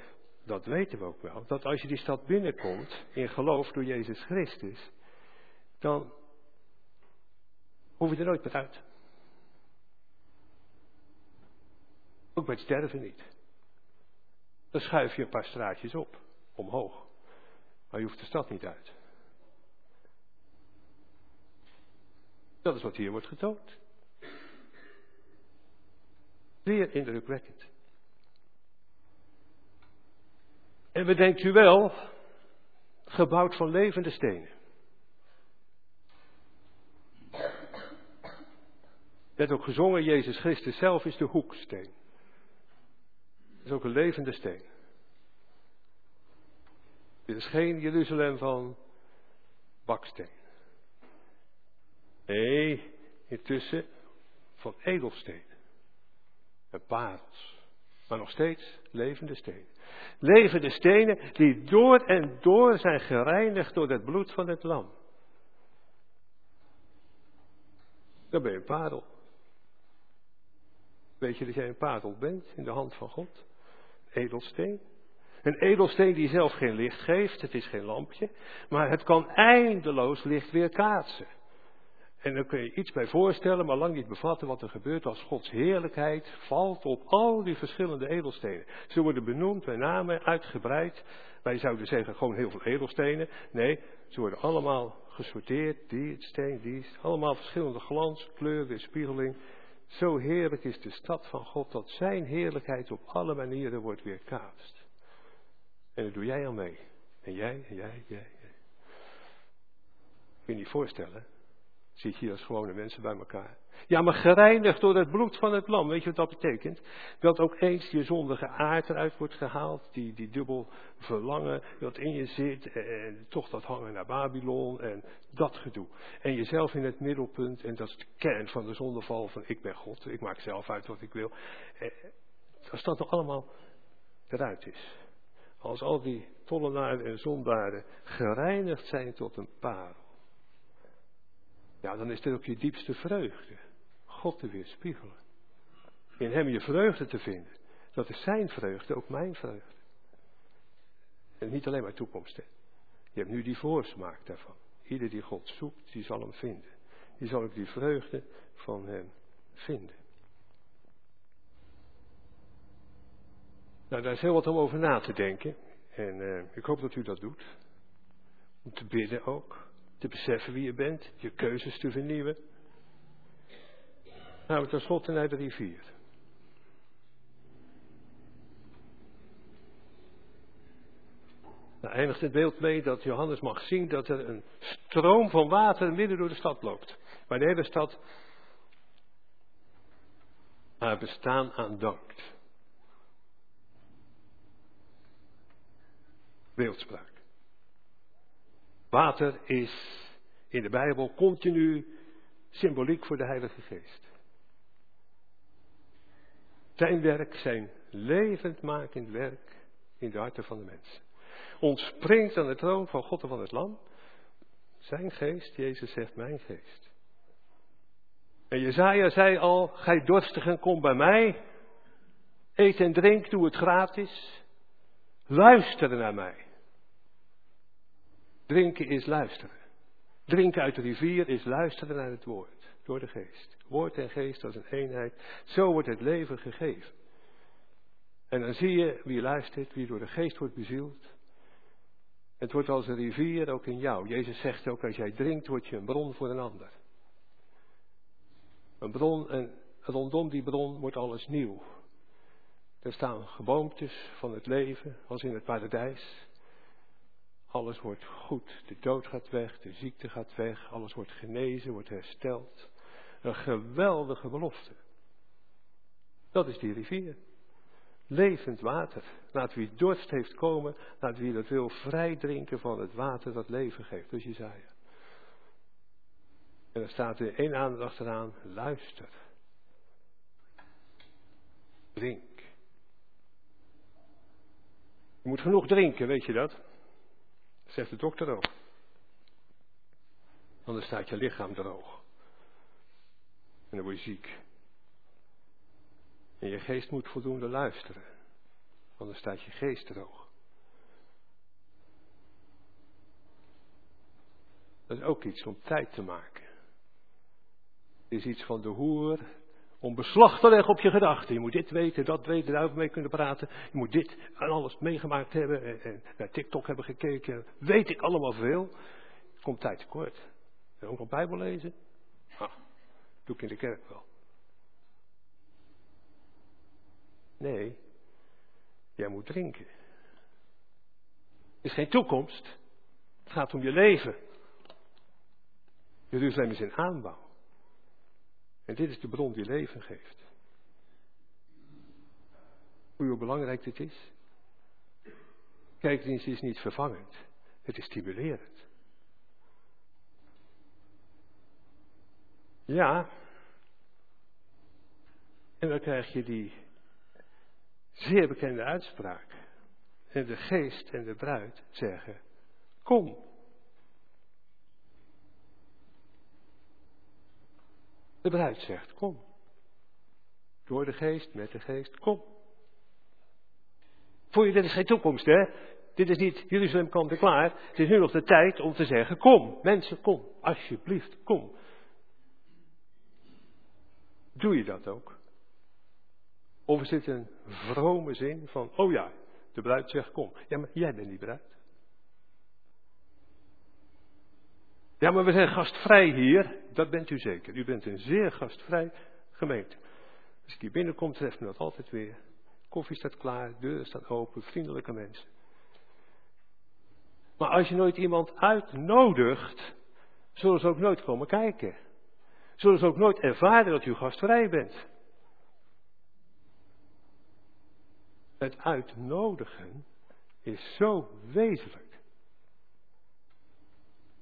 dat weten we ook wel, dat als je die stad binnenkomt in geloof door Jezus Christus, dan hoef je er nooit meer uit. Ook bij sterven niet. Dan schuif je een paar straatjes op, omhoog. Maar je hoeft de stad niet uit. Dat is wat hier wordt getoond. Zeer indrukwekkend. En bedenkt u wel, gebouwd van levende stenen. werd ook gezongen, Jezus Christus zelf is de hoeksteen. Dat is ook een levende steen. Dit is geen Jeruzalem van baksteen. Nee, intussen van edelsteen. En parels. Maar nog steeds levende stenen. Levende stenen die door en door zijn gereinigd door het bloed van het lam. Dan ben je een parel. Weet je dat jij een parel bent in de hand van God? Edelsteen. Een edelsteen die zelf geen licht geeft, het is geen lampje, maar het kan eindeloos licht weerkaatsen. En dan kun je iets bij voorstellen, maar lang niet bevatten wat er gebeurt als Gods heerlijkheid valt op al die verschillende edelstenen. Ze worden benoemd bij namen, uitgebreid. Wij zouden zeggen gewoon heel veel edelstenen. Nee, ze worden allemaal gesorteerd, die steen, die, allemaal verschillende glans, kleur, weerspiegeling. Zo heerlijk is de stad van God dat zijn heerlijkheid op alle manieren wordt weerkaatst. En daar doe jij al mee. En jij, en jij, jij, jij. Kun je niet voorstellen? Zit hier als gewone mensen bij elkaar. Ja, maar gereinigd door het bloed van het lam. Weet je wat dat betekent? Dat ook eens je zondige aard eruit wordt gehaald. Die, die dubbel verlangen dat in je zit. En toch dat hangen naar Babylon. En dat gedoe. En jezelf in het middelpunt. En dat is de kern van de zondeval van ik ben God. Ik maak zelf uit wat ik wil. Als dat nog allemaal eruit is. Als al die tollenaren en zondaren gereinigd zijn tot een parel. Ja, dan is dit ook je diepste vreugde. God te weerspiegelen. In hem je vreugde te vinden. Dat is zijn vreugde, ook mijn vreugde. En niet alleen maar toekomst. Hè. Je hebt nu die voorsmaak daarvan. Ieder die God zoekt, die zal hem vinden. Die zal ook die vreugde van hem vinden. Nou, daar is heel wat om over na te denken. En uh, ik hoop dat u dat doet. Om te bidden ook te beseffen wie je bent, je keuzes te vernieuwen. Nou, we tenslotte naar de rivier. Nou, eindigt het beeld mee dat Johannes mag zien dat er een stroom van water midden door de stad loopt. Waar de hele stad haar bestaan aan dankt. Beeldspraak. Water is in de Bijbel continu symboliek voor de Heilige Geest. Zijn werk, zijn levendmakend werk in de harten van de mensen. Ontspringt aan de troon van God en van het Lam. Zijn geest, Jezus zegt mijn geest. En Jezaja zei al, gij dorstigen, kom bij mij. Eet en drink, doe het gratis. Luister naar mij. Drinken is luisteren. Drinken uit de rivier is luisteren naar het woord, door de geest. Woord en geest als een eenheid. Zo wordt het leven gegeven. En dan zie je wie luistert, wie door de geest wordt bezield. Het wordt als een rivier ook in jou. Jezus zegt ook, als jij drinkt, word je een bron voor een ander. Een bron, en rondom die bron wordt alles nieuw. Er staan geboomtes van het leven, als in het paradijs. Alles wordt goed. De dood gaat weg, de ziekte gaat weg, alles wordt genezen, wordt hersteld. Een geweldige belofte. Dat is die rivier. Levend water. Laat wie dorst heeft komen, laat wie dat wil vrij drinken van het water dat leven geeft. Is Jezaja. En er staat er één aandacht achteraan, luister. Drink. Je moet genoeg drinken, weet je dat? Zegt de dokter ook. Anders staat je lichaam droog. En dan word je ziek. En je geest moet voldoende luisteren. Anders staat je geest droog. Dat is ook iets om tijd te maken. Het is iets van de hoer Om beslag te leggen op je gedachten. Je moet dit weten, dat weten, daarover mee kunnen praten. Je moet dit en alles meegemaakt hebben. En, naar TikTok hebben gekeken. Weet ik allemaal veel. Komt tijd tekort. En ook nog Bijbel lezen? Ah, doe ik in de kerk wel. Nee, jij moet drinken. Het is geen toekomst. Het gaat om je leven. Jeruzalem is in aanbouw. En dit is de bron die leven geeft. Hoe belangrijk dit is? Kijkdienst is niet vervangend. Het is stimulerend. Ja. En dan krijg je die zeer bekende uitspraak. En de geest en de bruid zeggen: Kom. De bruid zegt: Kom. Door de geest, met de geest, kom. Voor je, dit is geen toekomst, hè? Dit is niet Jeruzalem kant en klaar. Het is nu nog de tijd om te zeggen: Kom, mensen, kom. Alsjeblieft, kom. Doe je dat ook? Of is dit een vrome zin van: Oh ja, de bruid zegt: Kom. Ja, maar jij bent die bruid. Ja, maar we zijn gastvrij hier. Dat bent u zeker. U bent een zeer gastvrij gemeente. Als ik hier binnenkom, treft me dat altijd weer. Koffie staat klaar, deuren staan open, vriendelijke mensen. Maar als je nooit iemand uitnodigt, zullen ze ook nooit komen kijken. Zullen ze ook nooit ervaren dat u gastvrij bent. Het uitnodigen is zo wezenlijk.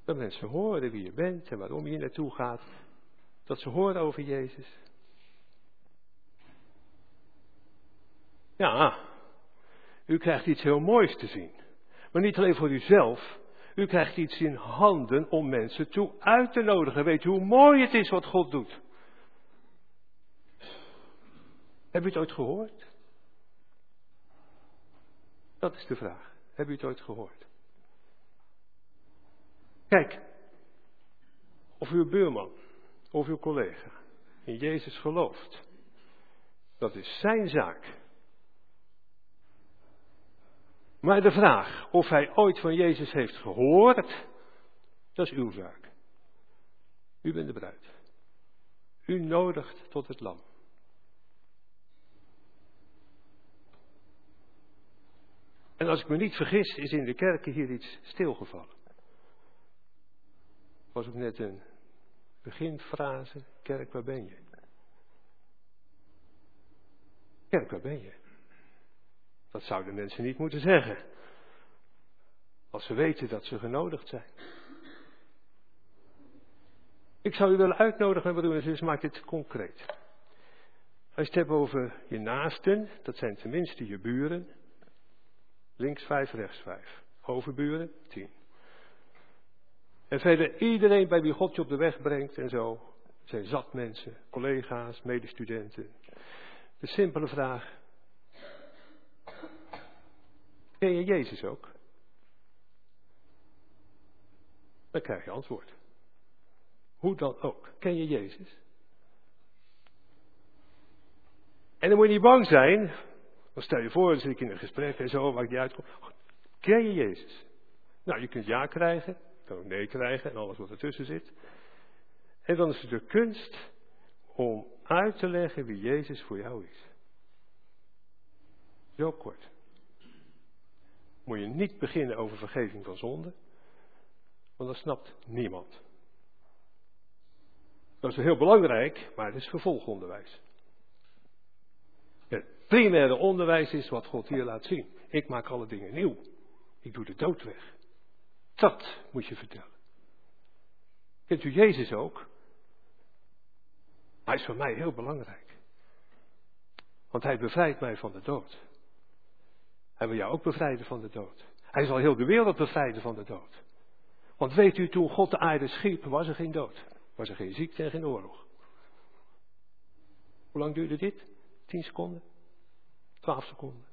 Dat mensen horen wie je bent en waarom je naartoe gaat. Dat ze horen over Jezus. Ja, u krijgt iets heel moois te zien. Maar niet alleen voor uzelf. U krijgt iets in handen om mensen toe uit te nodigen. Weet u hoe mooi het is wat God doet? Heb u het ooit gehoord? Dat is de vraag. Heb u het ooit gehoord? Kijk, of uw buurman of uw collega in Jezus gelooft, dat is zijn zaak. Maar de vraag of hij ooit van Jezus heeft gehoord, dat is uw zaak. U bent de bruid. U nodigt tot het lam. En als ik me niet vergis, is in de kerken hier iets stilgevallen was ook net een beginfrase. Kerk, waar ben je? Kerk, waar ben je? Dat zouden mensen niet moeten zeggen. Als ze weten dat ze genodigd zijn. Ik zou u willen uitnodigen, mijn broer en zus, maak dit concreet. Als je het hebt over je naasten, dat zijn tenminste je buren. Links vijf, rechts vijf. Overburen, tien. En verder iedereen bij wie God je op de weg brengt en zo. Zijn zat mensen, collega's, medestudenten. De simpele vraag. Ken je Jezus ook? Dan krijg je antwoord. Hoe dan ook. Ken je Jezus? En dan moet je niet bang zijn. Dan stel je voor, dan zit ik in een gesprek en zo, waar ik niet uitkom. Ken je Jezus? Nou, je kunt ja krijgen nee krijgen en alles wat ertussen zit. En dan is het de kunst om uit te leggen wie Jezus voor jou is. Zo kort. Moet je niet beginnen over vergeving van zonde, want dat snapt niemand. Dat is heel belangrijk, maar het is vervolgonderwijs. Het primaire onderwijs is wat God hier laat zien. Ik maak alle dingen nieuw. Ik doe de dood weg. Dat moet je vertellen. Kent u Jezus ook? Hij is voor mij heel belangrijk. Want hij bevrijdt mij van de dood. Hij wil jou ook bevrijden van de dood. Hij zal heel de wereld bevrijden van de dood. Want weet u, toen God de aarde schiep, was er geen dood. Was er geen ziekte en geen oorlog. Hoe lang duurde dit? Tien seconden? Twaalf seconden?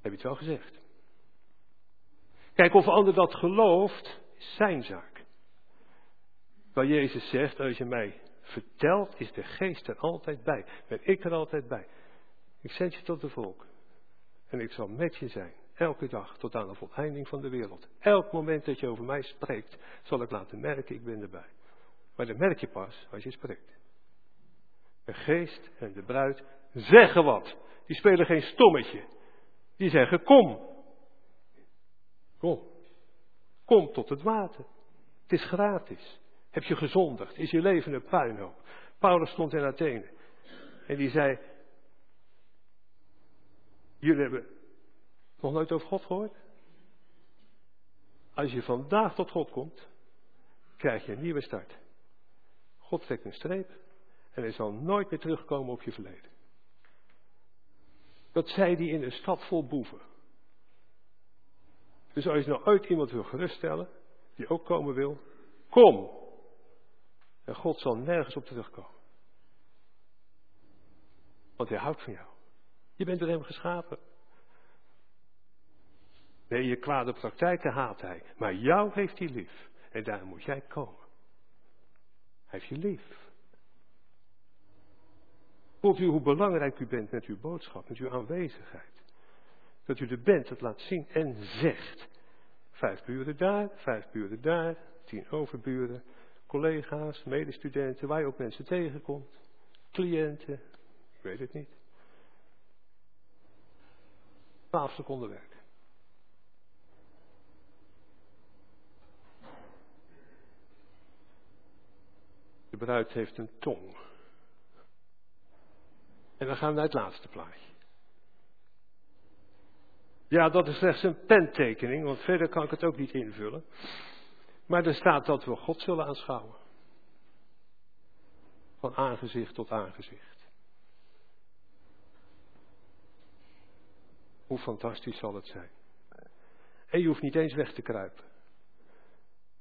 Heb je het wel gezegd? Kijk, of ander dat gelooft, is zijn zaak. Waar Jezus zegt, als je mij vertelt, is de geest er altijd bij. Ben ik er altijd bij. Ik zend je tot de volk. En ik zal met je zijn. Elke dag tot aan de voleinding van de wereld. Elk moment dat je over mij spreekt, zal ik laten merken, ik ben erbij. Maar dat merk je pas als je spreekt. De geest en de bruid zeggen wat. Die spelen geen stommetje. Die zeggen kom. Kom. Kom tot het water. Het is gratis. Heb je gezondigd? Is je leven een puinhoop? Paulus stond in Athene. En die zei. Jullie hebben nog nooit over God gehoord? Als je vandaag tot God komt, krijg je een nieuwe start. God trekt een streep en hij zal nooit meer terugkomen op je verleden. Dat zei hij in een stad vol boeven. Dus als je nou ooit iemand wil geruststellen, die ook komen wil, kom. En God zal nergens op terugkomen. Want hij houdt van jou. Je bent door hem geschapen. Nee, je kwade praktijken haat hij. Maar jou heeft hij lief. En daar moet jij komen. Hij heeft je lief. Voelt u hoe belangrijk u bent met uw boodschap, met uw aanwezigheid? Dat u er bent, het laat zien en zegt. Vijf buren daar, vijf buren daar, tien overburen, collega's, medestudenten, waar je ook mensen tegenkomt, cliënten, ik weet het niet. Twaalf seconden werk. De bruid heeft een tong. En dan gaan we naar het laatste plaatje. Ja, dat is slechts een pentekening, want verder kan ik het ook niet invullen. Maar er staat dat we God zullen aanschouwen. Van aangezicht tot aangezicht. Hoe fantastisch zal het zijn. En je hoeft niet eens weg te kruipen.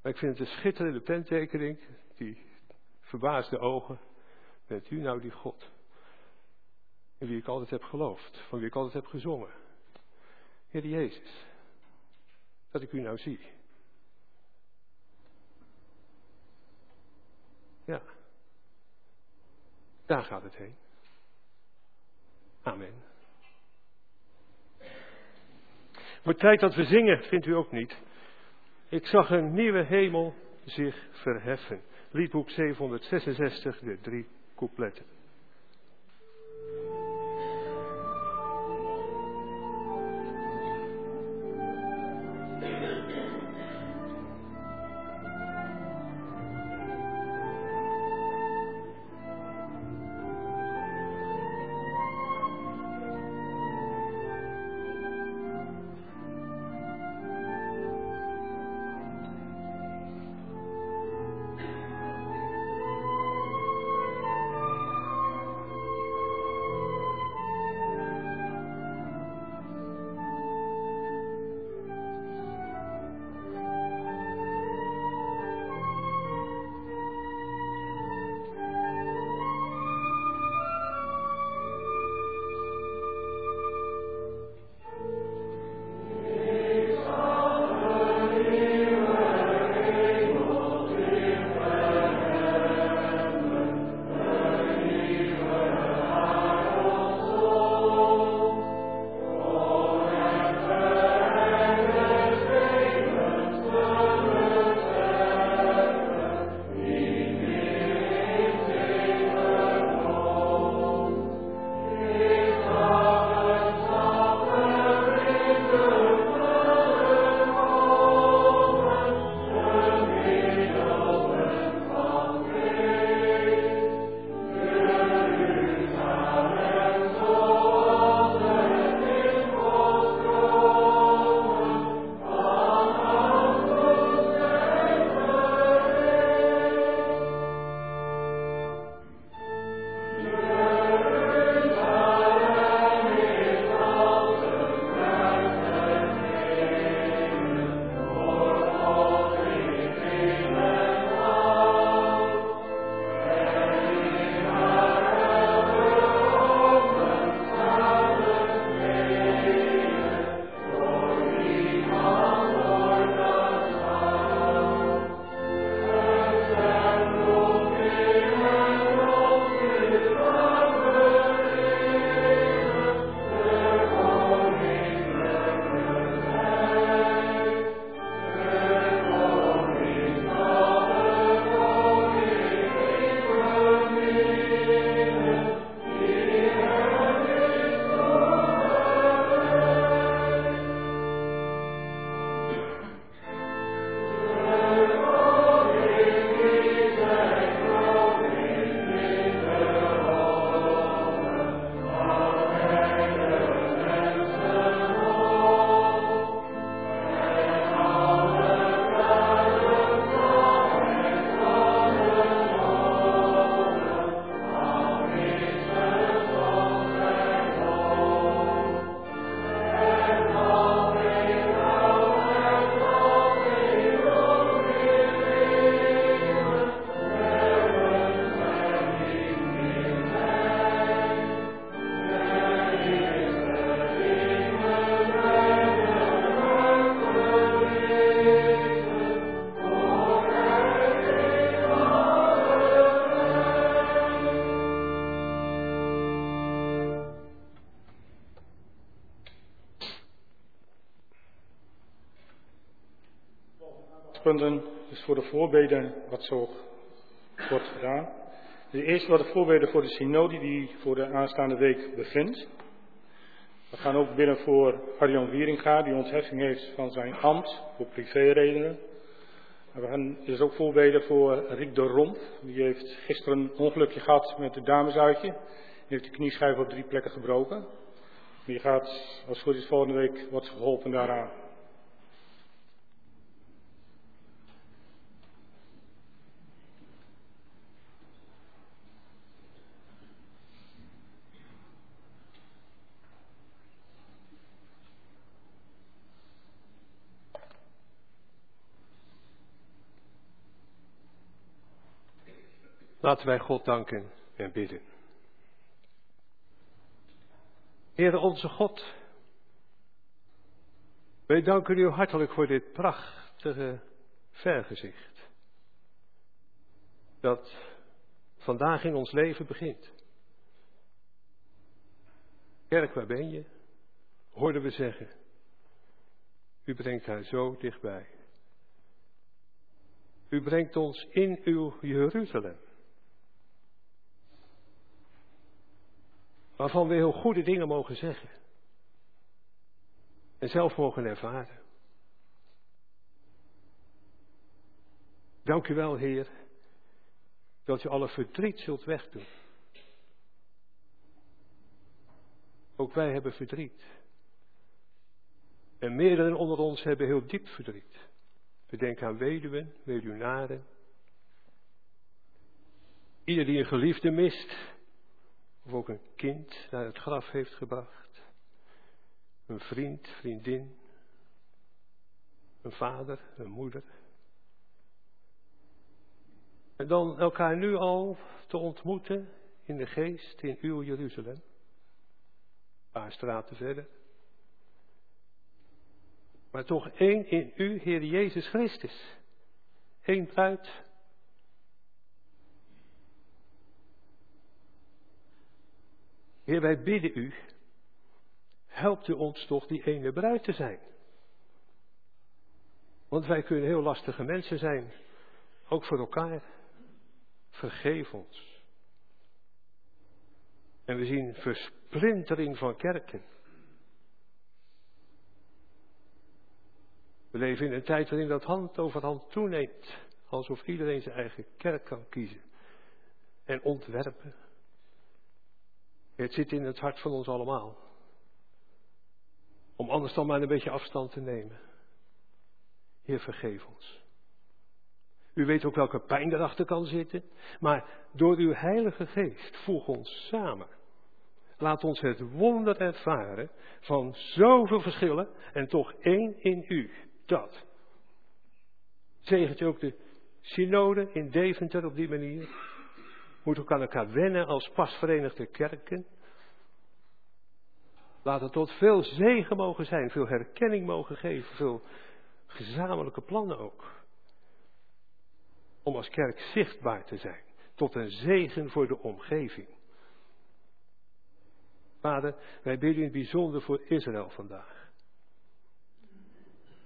Maar ik vind het een schitterende pentekening, die verbaasde ogen. Bent u nou die God? In wie ik altijd heb geloofd, van wie ik altijd heb gezongen. Heer Jezus, dat ik u nou zie. Ja, daar gaat het heen. Amen. Maar tijd dat we zingen, vindt u ook niet. Ik zag een nieuwe hemel zich verheffen. Liedboek 766, de drie coupletten. Punten is voor de voorbeden wat zo wordt gedaan. De eerste wat de voorbeden voor de synode die voor de aanstaande week bevindt. We gaan ook binnen voor Arjan Wieringa, die ontheffing heeft van zijn ambt voor privéredenen. En we gaan dus ook voorbeden voor Riek de Romp. Die heeft gisteren een ongelukje gehad met het damesuitje. Die heeft de knieschijf op drie plekken gebroken. Die gaat, als het goed is, volgende week wordt geholpen daaraan. Laten wij God danken en bidden. Heere onze God, wij danken u hartelijk voor dit prachtige vergezicht. Dat vandaag in ons leven begint. Kerk, waar ben je? Hoorden we zeggen. U brengt haar zo dichtbij. U brengt ons in uw Jeruzalem. Waarvan we heel goede dingen mogen zeggen. En zelf mogen ervaren. Dank u wel, Heer, dat u alle verdriet zult wegdoen. Ook wij hebben verdriet. En meerdere onder ons hebben heel diep verdriet. We denken aan weduwen, weduwnaren. Ieder die een geliefde mist, of ook een kind naar het graf heeft gebracht. Een vriend, vriendin. Een vader, een moeder. En dan elkaar nu al te ontmoeten in de geest in uw Jeruzalem. Een paar straten verder. Maar toch één in u, Heer Jezus Christus. Eén bruid Heer, wij bidden u, helpt u ons toch die ene bruid te zijn. Want wij kunnen heel lastige mensen zijn, ook voor elkaar. Vergeef ons. En we zien versplintering van kerken. We leven in een tijd waarin dat hand over hand toeneemt, alsof iedereen zijn eigen kerk kan kiezen en ontwerpen. Het zit in het hart van ons allemaal. Om anders dan maar een beetje afstand te nemen. Heer, vergeef ons. U weet ook welke pijn erachter kan zitten. Maar door uw Heilige Geest, voeg ons samen. Laat ons het wonder ervaren van zoveel verschillen en toch één in u. Dat. Zegent u ook de synode in Deventer op die manier? Moet ook aan elkaar wennen als pasverenigde kerken. Laat het tot veel zegen mogen zijn, veel herkenning mogen geven, veel gezamenlijke plannen ook. Om als kerk zichtbaar te zijn, tot een zegen voor de omgeving. Vader, wij bidden in het bijzonder voor Israël vandaag.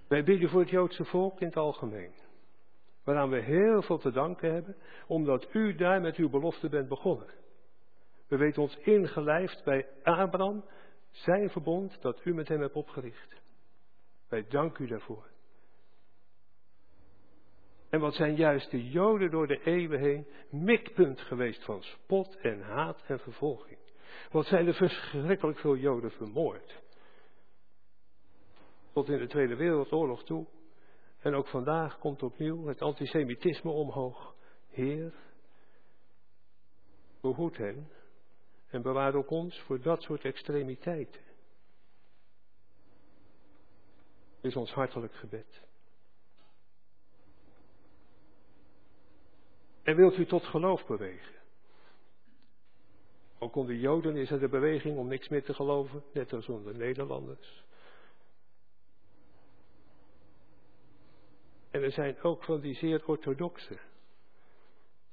Wij bidden voor het Joodse volk in het algemeen. Waaraan we heel veel te danken hebben, omdat u daar met uw belofte bent begonnen. We weten ons ingelijfd bij Abraham, zijn verbond dat u met hem hebt opgericht. Wij danken u daarvoor. En wat zijn juist de Joden door de eeuwen heen mikpunt geweest van spot en haat en vervolging. Wat zijn er verschrikkelijk veel Joden vermoord. Tot in de Tweede Wereldoorlog toe. En ook vandaag komt opnieuw het antisemitisme omhoog. Heer, behoed hen en bewaar ook ons voor dat soort extremiteiten. Is ons hartelijk gebed. En wilt u tot geloof bewegen? Ook onder Joden is er de beweging om niks meer te geloven, net als onder Nederlanders. En er zijn ook van die zeer orthodoxe.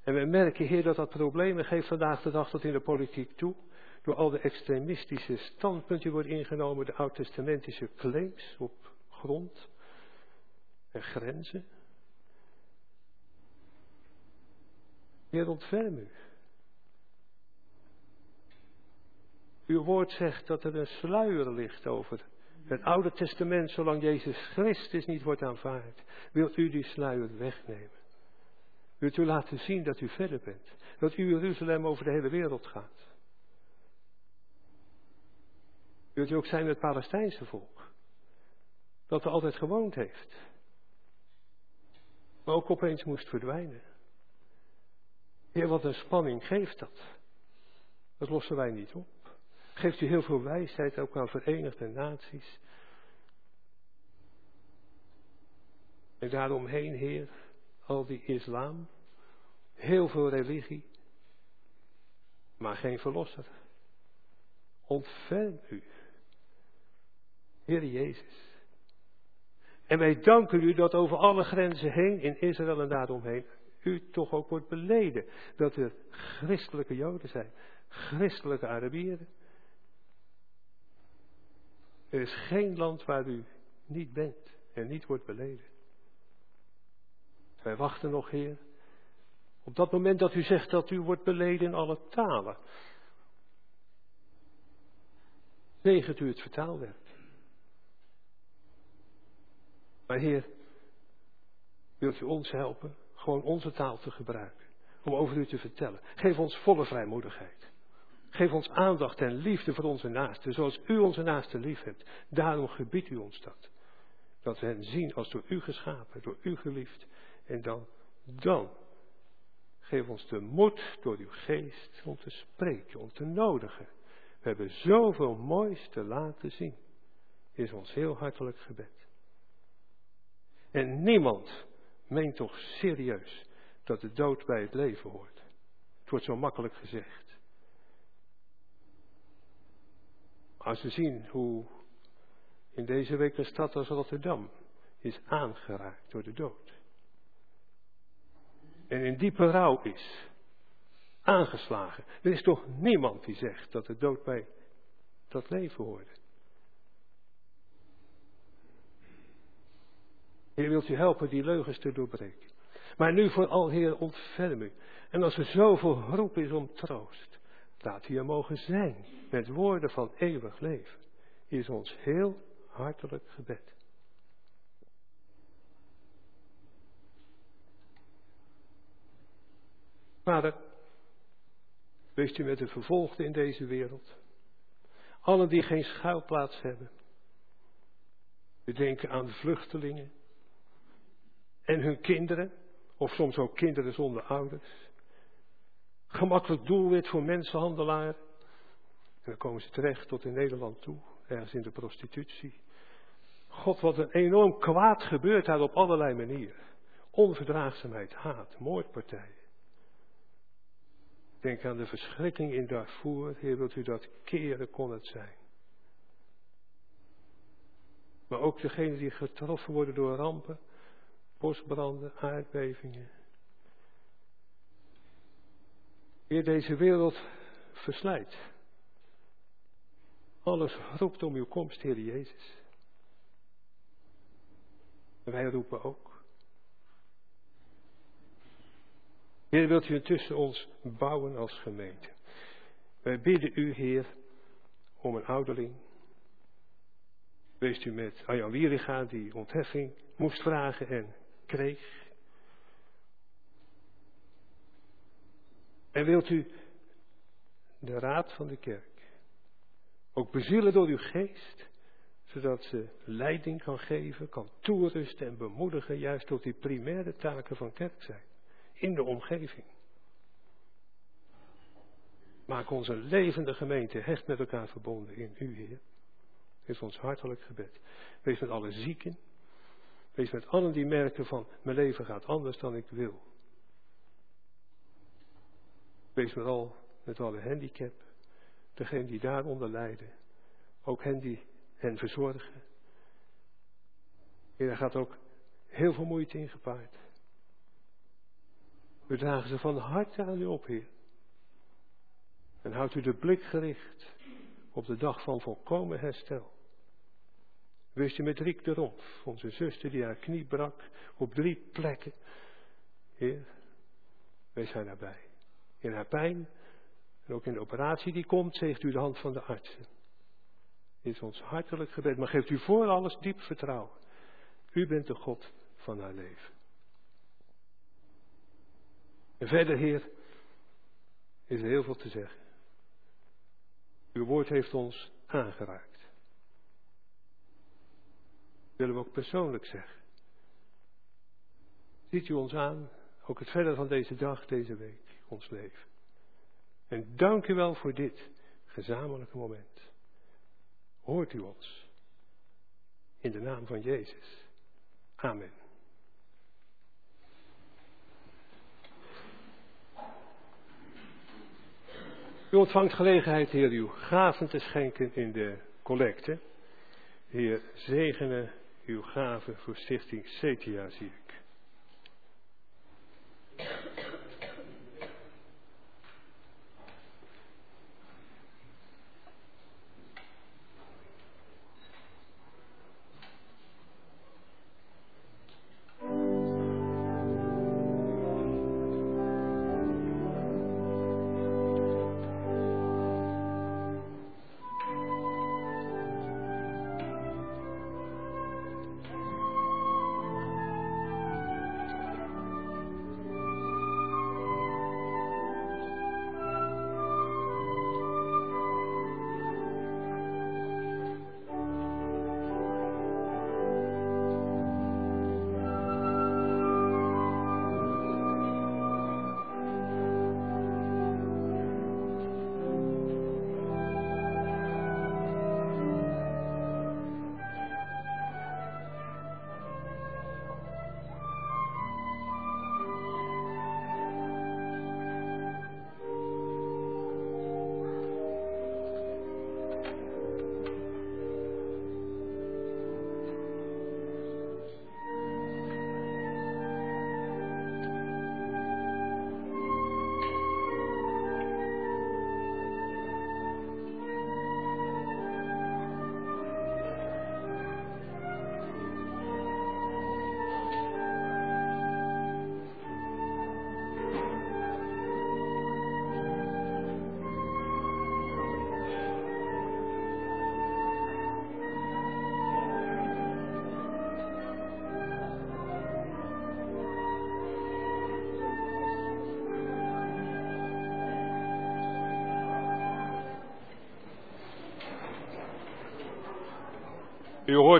En we merken, Heer, dat dat problemen geeft vandaag de dag tot in de politiek toe. Door al de extremistische standpunten die worden ingenomen, de oud-testamentische claims op grond en grenzen. Heer, ontferm u. Uw woord zegt dat er een sluier ligt over het Oude Testament, zolang Jezus Christus niet wordt aanvaard. Wilt u die sluier wegnemen? Wilt u laten zien dat u verder bent? Dat u Jeruzalem over de hele wereld gaat? Wilt u ook zijn met het Palestijnse volk? Dat er altijd gewoond heeft. Maar ook opeens moest verdwijnen. Heer, wat een spanning geeft dat. Dat lossen wij niet op. Geeft u heel veel wijsheid ook aan Verenigde Naties. En daaromheen, Heer, al die islam. Heel veel religie. Maar geen verlosser. Ontferm u. Heer Jezus. En wij danken u dat over alle grenzen heen, in Israël en daaromheen, u toch ook wordt beleden. Dat er christelijke Joden zijn, christelijke Arabieren. Er is geen land waar u niet bent en niet wordt beleden. Wij wachten nog, Heer, op dat moment dat u zegt dat u wordt beleden in alle talen. Zegent u het vertaalwerk. Maar Heer, wilt u ons helpen gewoon onze taal te gebruiken om over u te vertellen? Geef ons volle vrijmoedigheid. Geef ons aandacht en liefde voor onze naasten, zoals u onze naasten lief hebt. Daarom gebiedt u ons dat. Dat we hen zien als door u geschapen, door u geliefd. En dan, dan, geef ons de moed door uw geest om te spreken, om te nodigen. We hebben zoveel moois te laten zien. Is ons heel hartelijk gebed. En niemand meent toch serieus dat de dood bij het leven hoort. Het wordt zo makkelijk gezegd. Als we zien hoe in deze week een stad als Rotterdam is aangeraakt door de dood. En in diepe rouw is. Aangeslagen. Er is toch niemand die zegt dat de dood bij dat leven hoort. Heer, wilt u helpen die leugens te doorbreken. Maar nu vooral, Heer, ontferm u. En als er zoveel roep is om troost, laat u er mogen zijn met woorden van eeuwig leven, is ons heel hartelijk gebed. Vader, wees u met de vervolgden in deze wereld. Allen die geen schuilplaats hebben. We denken aan de vluchtelingen, en hun kinderen, of soms ook kinderen zonder ouders. Gemakkelijk doelwit voor mensenhandelaren. En dan komen ze terecht tot in Nederland toe, ergens in de prostitutie. God, wat een enorm kwaad gebeurt daar op allerlei manieren. Onverdraagzaamheid, haat, moordpartijen. Denk aan de verschrikking in Darfur. Heer, wilt u dat keren kon het zijn. Maar ook degenen die getroffen worden door rampen bosbranden, aardbevingen. Heer, deze wereld verslijt. Alles roept om uw komst, Heer Jezus. Wij roepen ook. Heer, wilt u intussen ons bouwen als gemeente? Wij bidden u, Heer, om een ouderling. Wees u met Arjan Wieriga, die ontheffing moest vragen en kreeg. En wilt u de raad van de kerk ook bezielen door uw geest, zodat ze leiding kan geven, kan toerusten en bemoedigen, juist tot die primaire taken van kerk zijn, in de omgeving. Maak onze levende gemeente hecht met elkaar verbonden in u, Heer. Dit is ons hartelijk gebed. Wees met alle zieken, Wees met allen die merken van mijn leven gaat anders dan ik wil. Wees al, met alle handicap, degenen die daaronder lijden. Ook hen die hen verzorgen. Heer, daar gaat ook heel veel moeite in gepaard. We dragen ze van harte aan u op, Heer. En houdt u de blik gericht op de dag van volkomen herstel. Wees je met Riek de Romp, onze zuster die haar knie brak op drie plekken. Heer, Wees haar nabij. In haar pijn en ook in de operatie die komt, zegt u de hand van de artsen. Is ons hartelijk gebed, maar geeft u voor alles diep vertrouwen. U bent de God van haar leven. En verder, Heer, is er heel veel te zeggen. Uw woord heeft ons aangeraakt. Willen we ook persoonlijk zeggen. Ziet u ons aan, ook het verder van deze dag, deze week, ons leven. En dank u wel voor dit gezamenlijke moment. Hoort u ons. In de naam van Jezus. Amen. U ontvangt gelegenheid, Heer, uw gaven te schenken in de collecte. Heer, zegene uw gaven voor stichting Cetia, zie ik.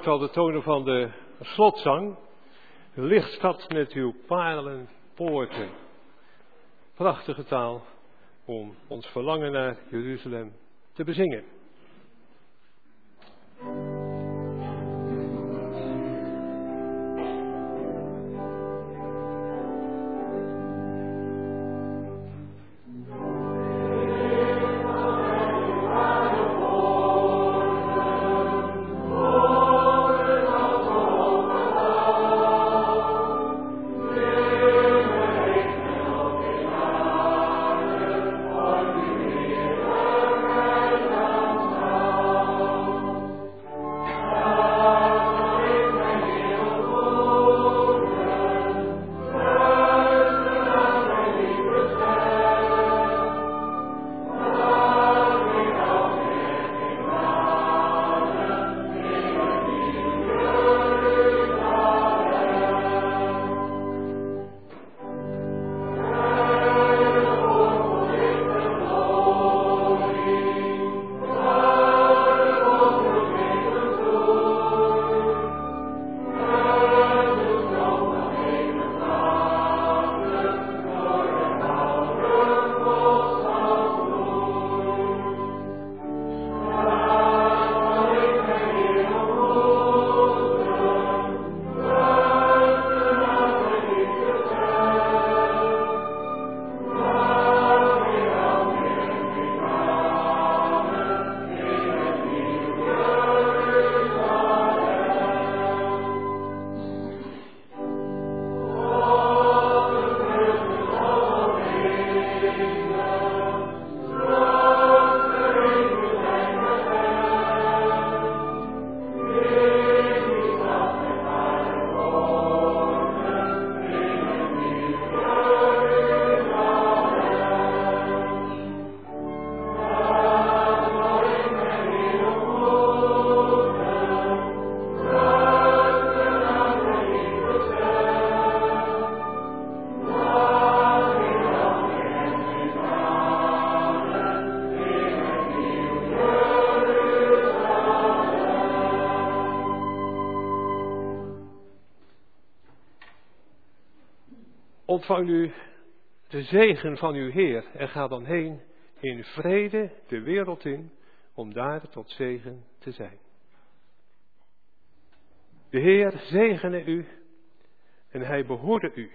Hoort al de tonen van de slotzang. Lichtstad met uw parelen, poorten. Prachtige taal om ons verlangen naar Jeruzalem te bezingen. Ontvang u de zegen van uw Heer en ga dan heen in vrede de wereld in om daar tot zegen te zijn. De Heer zegene u en hij behoorde u.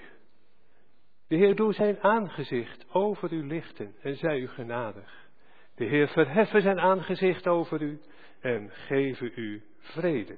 De Heer doe zijn aangezicht over u lichten en zij u genadig. De Heer verheffen zijn aangezicht over u en geven u vrede.